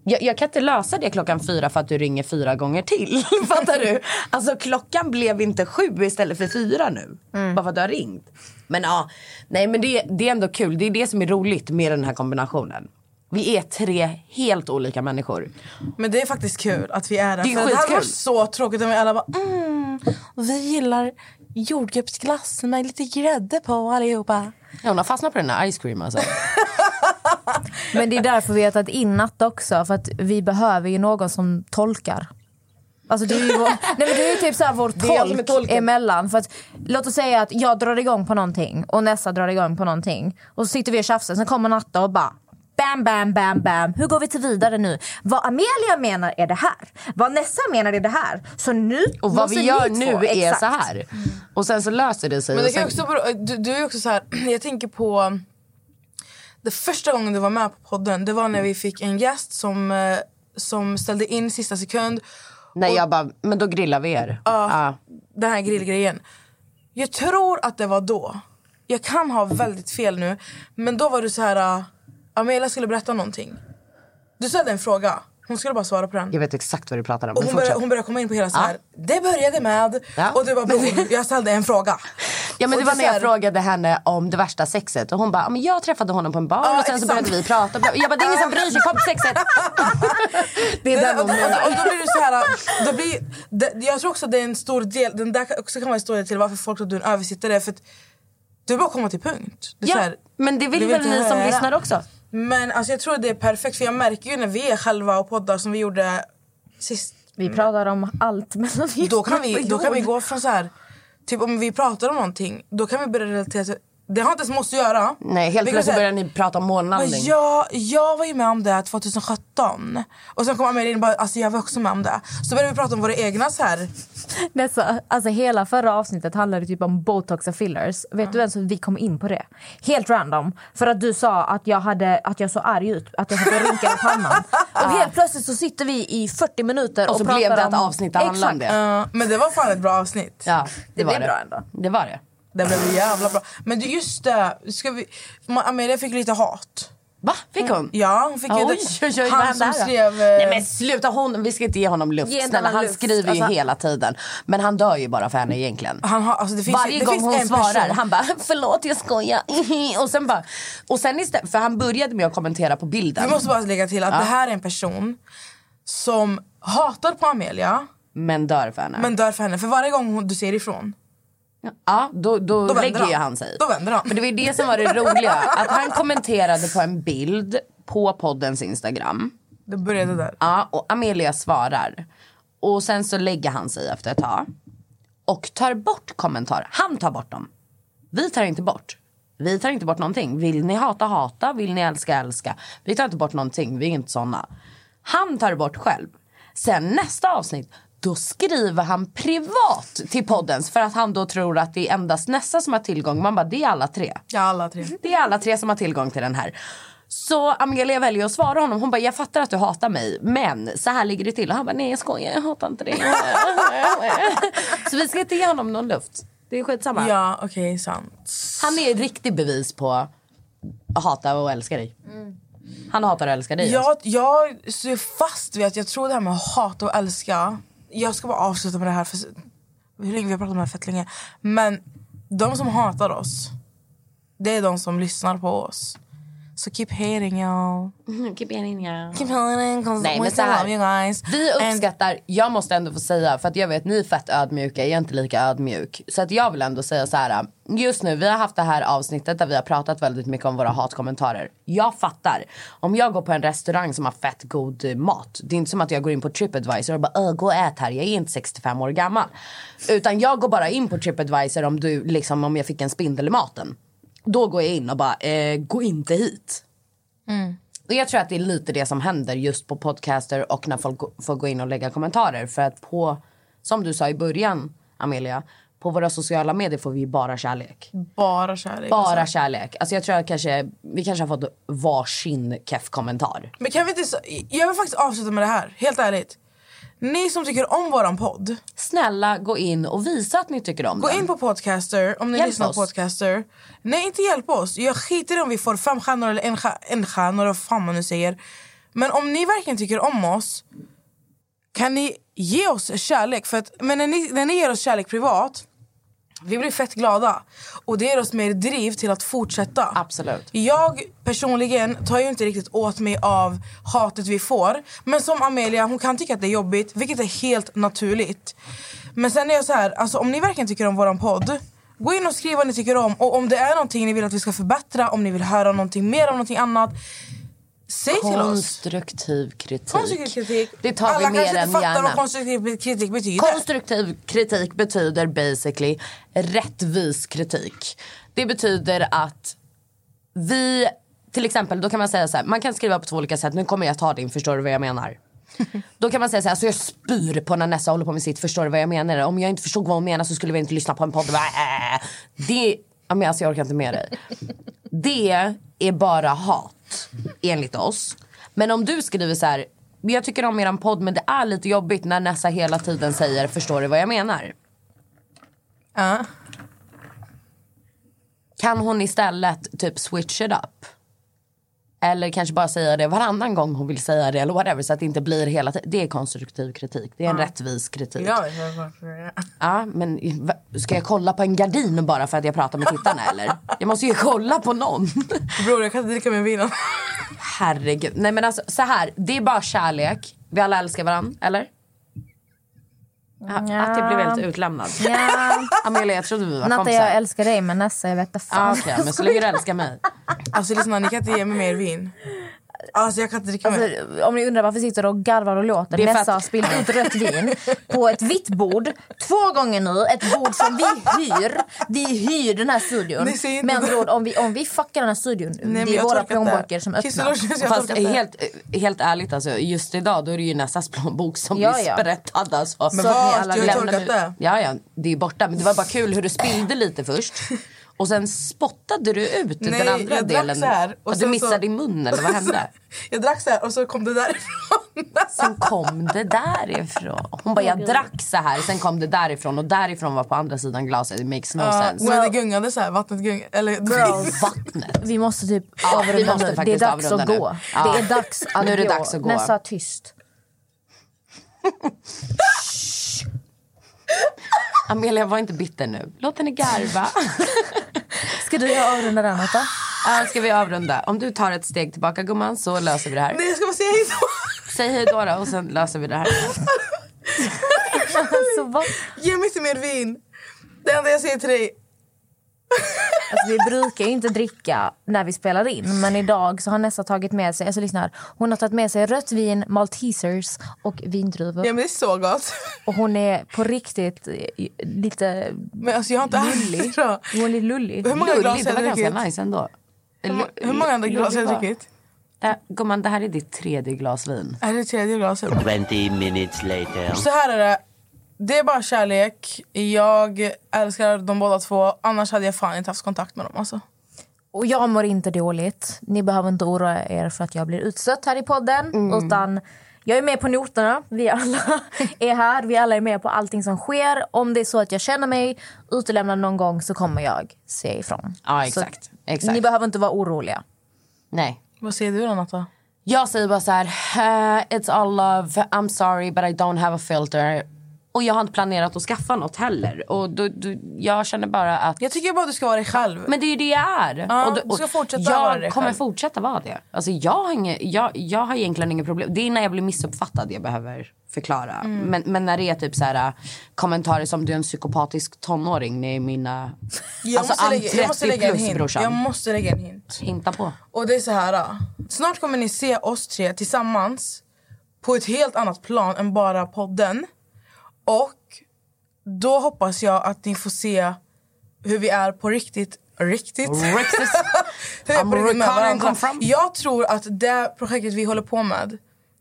Jag, jag kan inte lösa det klockan fyra för att du ringer fyra gånger till. Fattar du? Alltså klockan blev inte sju istället för fyra nu. Bara för att du har ringt. Men ja, nej men det, det är ändå kul. Det är det som är roligt med den här kombinationen. Vi är tre helt olika människor. Men det är faktiskt kul att vi är där. Det är För det skitkul. varit så tråkigt om vi alla bara mm, vi gillar jordgubbsglass med lite grädde på allihopa. Ja, hon har fastnat på den här ice cream alltså. Men det är därför vi har tagit in Natta också. För att vi behöver ju någon som tolkar. Alltså du är ju vår, nej men du är typ så här vår tolk tolken. emellan. För att, låt oss säga att jag drar igång på någonting och Nessa drar igång på någonting. Och så sitter vi och tjafsar, sen kommer Natta och bara Bam, bam, bam, bam. Hur går vi till vidare nu? Vad Amelia menar är det här. Vad Nessa menar är det här. Så nu Och vad vi gör nu två- är exakt. så här. Och sen så löser det sig. Men det och kan sen, också, du, du är också så här, jag tänker på det första gången du var med på podden, det var när vi fick en gäst som, eh, som ställde in sista sekund. nej, jag bara, men då grillar vi er. Ja. Den här grillgrejen. Jag tror att det var då. Jag kan ha väldigt fel nu. Men då var du så här. Uh, Amelia skulle berätta någonting. Du ställde en fråga. Hon skulle bara svara på den. Jag vet exakt vad du pratar om. Och hon, började, hon började komma in på hela så här. Det började med... Ja. Och du bara bror, jag ställde en fråga. Ja men Och det var så när jag här- frågade henne om det värsta sexet och hon bara, "Ja, men jag träffade honom på en bar Ja, och sen så exakt. började vi prata. Jag bara, det är ingen som bryr sig, kom sexet. Det är den och, hon och, menar. och då blir det så här, då blir, det, jag tror också att det är en stor del, den där också kan vara en stor del till varför folk tror att du är en översittare. För att du bara kommer till punkt. Så Ja, här, men det vill du väl ni som lyssnar också? Men alltså, jag tror det är perfekt för jag märker ju när vi är själva och poddar som vi gjorde sist. Vi pratar om allt mellan Då kan vi, då kan vi gå från så här, typ om vi pratar om någonting, då kan vi börja relatera till Det har inte ens måste göra. Nej, helt plötsligt börjar ni prata om månlandning. jag, jag var ju med om det 2017. Och sen kom Amelia in och bara, alltså jag var också med om det. Så började vi prata om våra egna så här. Nessa, alltså hela förra avsnittet handlade typ om botox och fillers. Vet du ens hur vi kom in på det? Helt random. För att du sa att jag, hade, att jag såg arg ut, att jag hade rynkor i pannan. Och helt plötsligt så sitter vi i 40 minuter och, Och så pratar blev det ett om... avsnitt som handlade om det. Ja, men det var fan ett bra avsnitt. Ja, det, Det var blev det. bra ändå. Det var det. Det blev jävla bra. Men just det, ska vi, Amelia fick lite hat. Va? Fick hon? Ja, hon fick ju Oj, oj, oj, Han som skrev... eh, Nej men sluta, hon, vi ska inte ge honom luft. Ge Snälla, han luft. skriver ju Alltså- hela tiden. Men han dör ju bara för henne egentligen. han har, alltså det finns, Varje det gång finns hon svarar, person. han bara förlåt jag skojar. och sen bara, och sen istället, för han började med att kommentera på bilden. Vi måste bara lägga till att det här är en person som hatar på Amelia Men dör för henne. men dör för henne. För varje gång hon, du säger ifrån, ja, då, då, då lägger han. han sig. Då vänder han. Men det var det som var det roliga. Att han kommenterade på en bild på poddens Instagram. Det började där. Ja, och Amelia svarar. Och sen så lägger han sig efter ett tag. Och tar bort kommentarer. Han tar bort dem. Vi tar inte bort. Vi tar inte bort någonting. Vill ni hata, hata. Vill ni älska, älska. Vi tar inte bort någonting. Vi är inte såna. Han tar bort själv. Sen nästa avsnitt. Då skriver han privat till poddens för att han då tror att det är endast Nessa som har tillgång. Man bara, det är alla tre. Ja, alla tre. Det är alla tre som har tillgång till den här. Så Amelia väljer att svara honom. Hon bara, jag fattar att du hatar mig, men så här ligger det till. Och han bara, nej jag skojar, jag hatar inte dig. så vi ska inte ge honom någon luft. Det är skitsamma. Ja, okej, sant. Han är ett riktigt bevis på att hata och älska dig. Han hatar och älskar dig. alltså. Jag, jag står fast vid att jag tror det här med att hata och älska. Jag ska bara avsluta med det här. För hur länge vi har pratat om det här fett länge. Men de som hatar oss. Det är de som lyssnar på oss. Så keep hating y'all. Keep in, ja. Keep hating 'cause Nej, we still love you guys. Vi And- uppskattar, jag måste ändå få säga, för att jag vet ni är fett ödmjuka, jag är inte lika ödmjuk. Så att jag vill ändå säga så här. just nu, vi har haft det här avsnittet där vi har pratat väldigt mycket om våra hatkommentarer. Jag fattar, om jag går på en restaurang som har fett god mat, det är inte som att jag går in på Tripadvisor och bara "Öh, gå och ät här, jag är inte 65 år gammal. Utan jag går bara in på Tripadvisor om, du, liksom, om jag fick en spindel i maten. Då går jag in och bara, eh, gå inte hit. Och jag tror att det är lite det som händer just på podcaster och när folk får gå in och lägga kommentarer. För att på, som du sa i början Amelia, på våra sociala medier får vi bara kärlek. Bara kärlek. Bara alltså. kärlek. Alltså jag tror att kanske, vi kanske har fått varsin keff kommentar. Men kan vi inte... Jag vill faktiskt avsluta med det här. Helt ärligt. Ni som tycker om våran podd. Snälla gå in och visa att ni tycker om Gå den. in på Podcaster om ni Hjälp lyssnar på oss. Podcaster. Nej, inte hjälp oss. Jag skiter i om vi får fem stjärnor eller en, stjär- en stjärna, vad fan man nu säger. Men om ni verkligen tycker om oss kan ni ge oss kärlek. För att, men när ni, när ni ger oss kärlek privat, vi blir fett glada. Och det ger oss mer driv till att fortsätta. Absolut. Jag personligen tar ju inte riktigt åt mig av hatet vi får. Men som Amelia, hon kan tycka att det är jobbigt, vilket är helt naturligt. Men sen är jag så här, alltså om ni verkligen tycker om våran podd, gå in och skriv vad ni tycker om. Och om det är någonting ni vill att vi ska förbättra, om ni vill höra någonting mer om någonting annat, säg till oss. Konstruktiv kritik. Konstruktiv kritik. Det tar Alla vi mer än gärna. vad konstruktiv kritik betyder. Konstruktiv kritik betyder basically rättvis kritik. Det betyder att vi, till exempel, då kan man säga så här, man kan skriva på två olika sätt. Nu kommer jag ta din, förstår du vad jag menar? Då kan man säga så här, alltså jag spyr på när Nessa håller på med sitt, förstår du vad jag menar? Om jag inte förstod vad hon menar så skulle vi inte lyssna på en podd. Det, ja, men alltså jag orkar inte med dig. Det är bara hat, enligt oss. Men om du skriver så här, "Men jag tycker om eran podd men det är lite jobbigt när Nessa hela tiden säger, förstår du vad jag menar? Ja. Kan hon istället typ switch it up? Eller kanske bara säga det varannan gång hon vill säga det eller whatever så att det inte blir hela tiden. Det är konstruktiv kritik. Det är en rättvis kritik. Gör det. Ja, men ska jag kolla på en gardin bara för att jag pratar med tittarna eller? Jag måste ju kolla på någon. Bror jag kan inte dricka min vin. Herregud. Nej men alltså så här, det är bara kärlek. Vi alla älskar varandra, eller? Ja. Att jag blev helt utlämnad. Ja. Amelia, jag trodde vi var Natta, kompisar. jag älskar dig men Nessa, jag vet inte fan. Okej, men så länge du älskar mig. Alltså lyssna, ni kan inte ge mig mer vin. Alltså jag kan inte dricka mer. Alltså, om ni undrar varför sitter och garvar och låter. Nessa att- har spillt ut rött vin på ett vitt bord två gånger nu. Ett bord som vi hyr. Vi hyr den här studion. Det. ord, om vi, om vi fuckar den här studion, Nej, men det är våra plånböcker som öppnar. Fast helt, helt ärligt, alltså, just idag då är det ju Nessas plånbok som Ja, blir ja. sprättad. Alltså. Men Så att ni vad? har lämnar torkat det. Ja, ja, det är borta. Men det var bara kul hur du spillde lite först. Och sen spottade du ut Nej, den andra jag drack delen. så här, och och du missade så- i munnen, eller vad hände? Jag drack så här och så kom det därifrån. Sen kom det därifrån. Hon bara, jag drack så här. Sen kom det därifrån och därifrån var på andra sidan glaset. It makes no Ja, sense. men det gungade så här, vattnet gungade. Eller, Girls. Vattnet. Vi måste typ Ja, vi avrunda måste nu. Det är dags att avrunda gå. Ja. Det är dags att Nu är det gå. dags att gå. Nessa, tyst. Amelia, var inte bitter nu. Låt henne garva. Ska du avrunda den, Natta? Ja, ska vi avrunda? Om du tar ett steg tillbaka gumman så löser vi det här. Nej, jag ska bara säga hej då. Säg hej då, då och sen löser vi det här. Alltså, vad? Ge mig inte mer vin. Det enda jag säger till dig. Alltså, vi brukar ju inte dricka när vi spelar in men idag så har Nessa tagit med sig, alltså lyssna här, hon har tagit med sig rött vin, maltesers och vindruvor. Ja men det är så gott. Och hon är på riktigt eh, lite Men alltså jag har inte lullig. Hon är lite lullig. Hur många glas har jag ganska druckit? nice ändå. Hur må- Hur många andra glas har jag druckit? Det här, gumman, det här är ditt tredje glas vin. Är det tredje glaset? 20 minutes later. Så här är det. Det är bara kärlek. Jag älskar dem båda två. Annars hade jag fan inte haft kontakt med dem. Alltså. Och jag mår inte dåligt. Ni behöver inte oroa er för att jag blir utstött här i podden. Utan jag är med på noterna. Vi alla är här. Vi alla är med på allting som sker. Om det är så att jag känner mig utelämnad någon gång så kommer jag se ifrån. Ja, Så exakt. exakt. Ni behöver inte vara oroliga. Nej. Vad säger du då Natta? Jag säger bara så här, "Eh, it's all love, I'm sorry but I don't have a filter. Och jag har inte planerat att skaffa något heller. Och då, då, jag känner bara att... Jag tycker bara du ska vara dig själv. Men det är ju det jag är. Ja, och då, du ska och fortsätta jag vara dig kommer själv. fortsätta vara det. Alltså jag, har inget, jag, jag har egentligen inga problem. Det är när jag blir missuppfattad jag behöver förklara. Mm. Men, men när det är typ så här, äh, kommentarer som du är en psykopatisk tonåring. Det är mina... Jag, alltså, måste, lägga, jag måste 30 lägga en plus, hint. brorsan. Jag måste lägga en hint. Hinta på. Och det är så här. ah. Snart kommer ni se oss tre tillsammans på ett helt annat plan än bara podden. Och då hoppas jag att ni får se hur vi är på riktigt. Riktigt? Riktigt. hur på riktigt med varandra. Jag tror att det projektet vi håller på med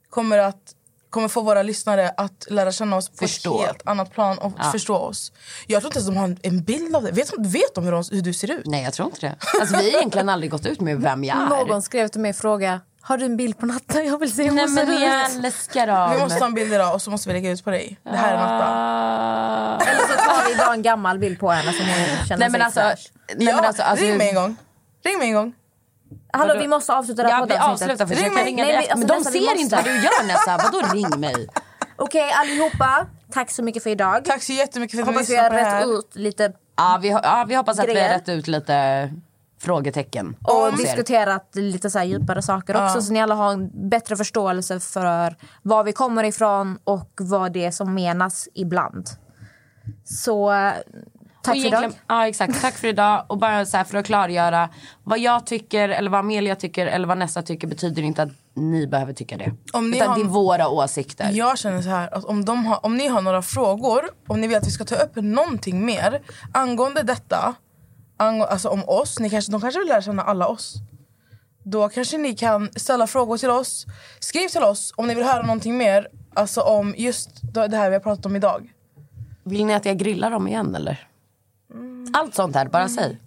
kommer att kommer få våra lyssnare att lära känna oss på Förstå. ett helt annat plan och Ja. förstå oss. Jag tror inte ens de har en- bild av det. Vet, vet de hur, de hur du ser ut? Nej jag tror inte det. Alltså vi har egentligen aldrig gått ut med vem jag är. Någon skrev till mig och frågade Har du en bild på Natta? Jag vill se hur Nej hon ser men ut. jag älskar dem. Vi måste ta en bild idag och så måste vi lägga ut på dig. Det här är Natta. Ah. Eller så tar vi bara en gammal bild på henne som hon känner Nej men alltså, nej, men alltså, alltså ring mig en gång. Ring mig en gång. Hallå vi måste avsluta det här Ja, vi poddavsnittet. Jag Ring kan mig. ringa Nej, men alltså, Men de vi ser inte vad måste. du gör Nessa. Vadå ring mig? Okej allihopa, tack så mycket för idag. Tack så jättemycket för att ni Hoppas vi lyssnade har på det här. rätt ut lite Ja vi, ja, vi hoppas att vi har Grejer. rätt ut lite frågetecken. och diskuterat lite så här djupare saker också så ni alla har en bättre förståelse för var vi kommer ifrån och vad det är som menas ibland. Så eh, tack Och för idag. Ja exakt, tack för idag. Och bara så här för att klargöra. Vad jag tycker eller vad Amelia tycker eller vad Nessa tycker betyder inte att ni behöver tycka det. Om ni Utan har- det är våra åsikter. Jag känner så här att om, de har, om ni har några frågor, om ni vill att vi ska ta upp någonting mer angående detta, alltså om oss, ni kanske, de kanske vill lära känna alla oss. Då kanske ni kan ställa frågor till oss. Skriv till oss om ni vill höra någonting mer alltså om just det här vi har pratat om idag. Vill ni att jag grillar dem igen eller? Allt sånt här, bara säg.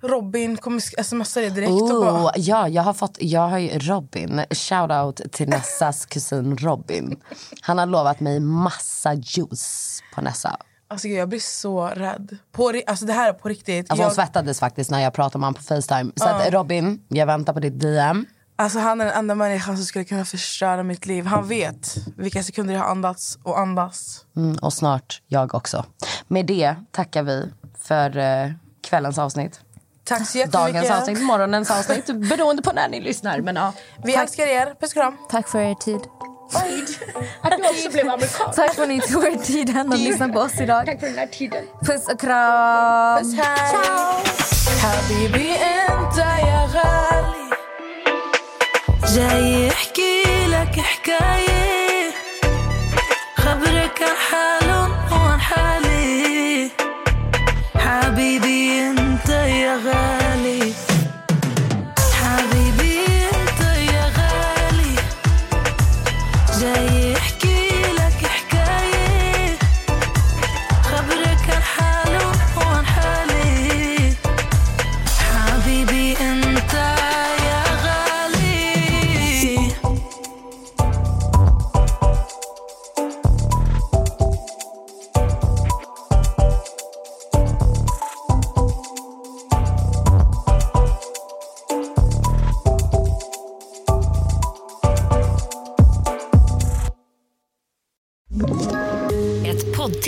Robin kommer smsa dig direkt och bara... Oh, ja, jag har fått, jag har ju Robin, shout out till Nessas kusin Robin. Han har lovat mig massa juice på Nessa. Alltså jag blir så rädd. På, alltså det här är på riktigt. Alltså hon jag, svettades faktiskt när jag pratade med honom på Facetime. Så att Robin, jag väntar på ditt DM. alltså han är den enda människan som skulle kunna förstöra mitt liv. Han vet vilka sekunder jag har andats och andas. Mm, och snart jag också. Med det tackar vi för eh, kvällens avsnitt. Tack så jättemycket. Dagens avsnitt, morgonens avsnitt. Beroende på när ni lyssnar. Men ja. Vi älskar er. Puss och kram. Tack för er tid Att du också blev amerikan. Tack för att ni tog er tiden att lyssna på oss idag. Tack för den här tiden. Puss och kram. Puss, hej. حبيبي انت يا غالي جاي يحكي لك حكاية خبرك عن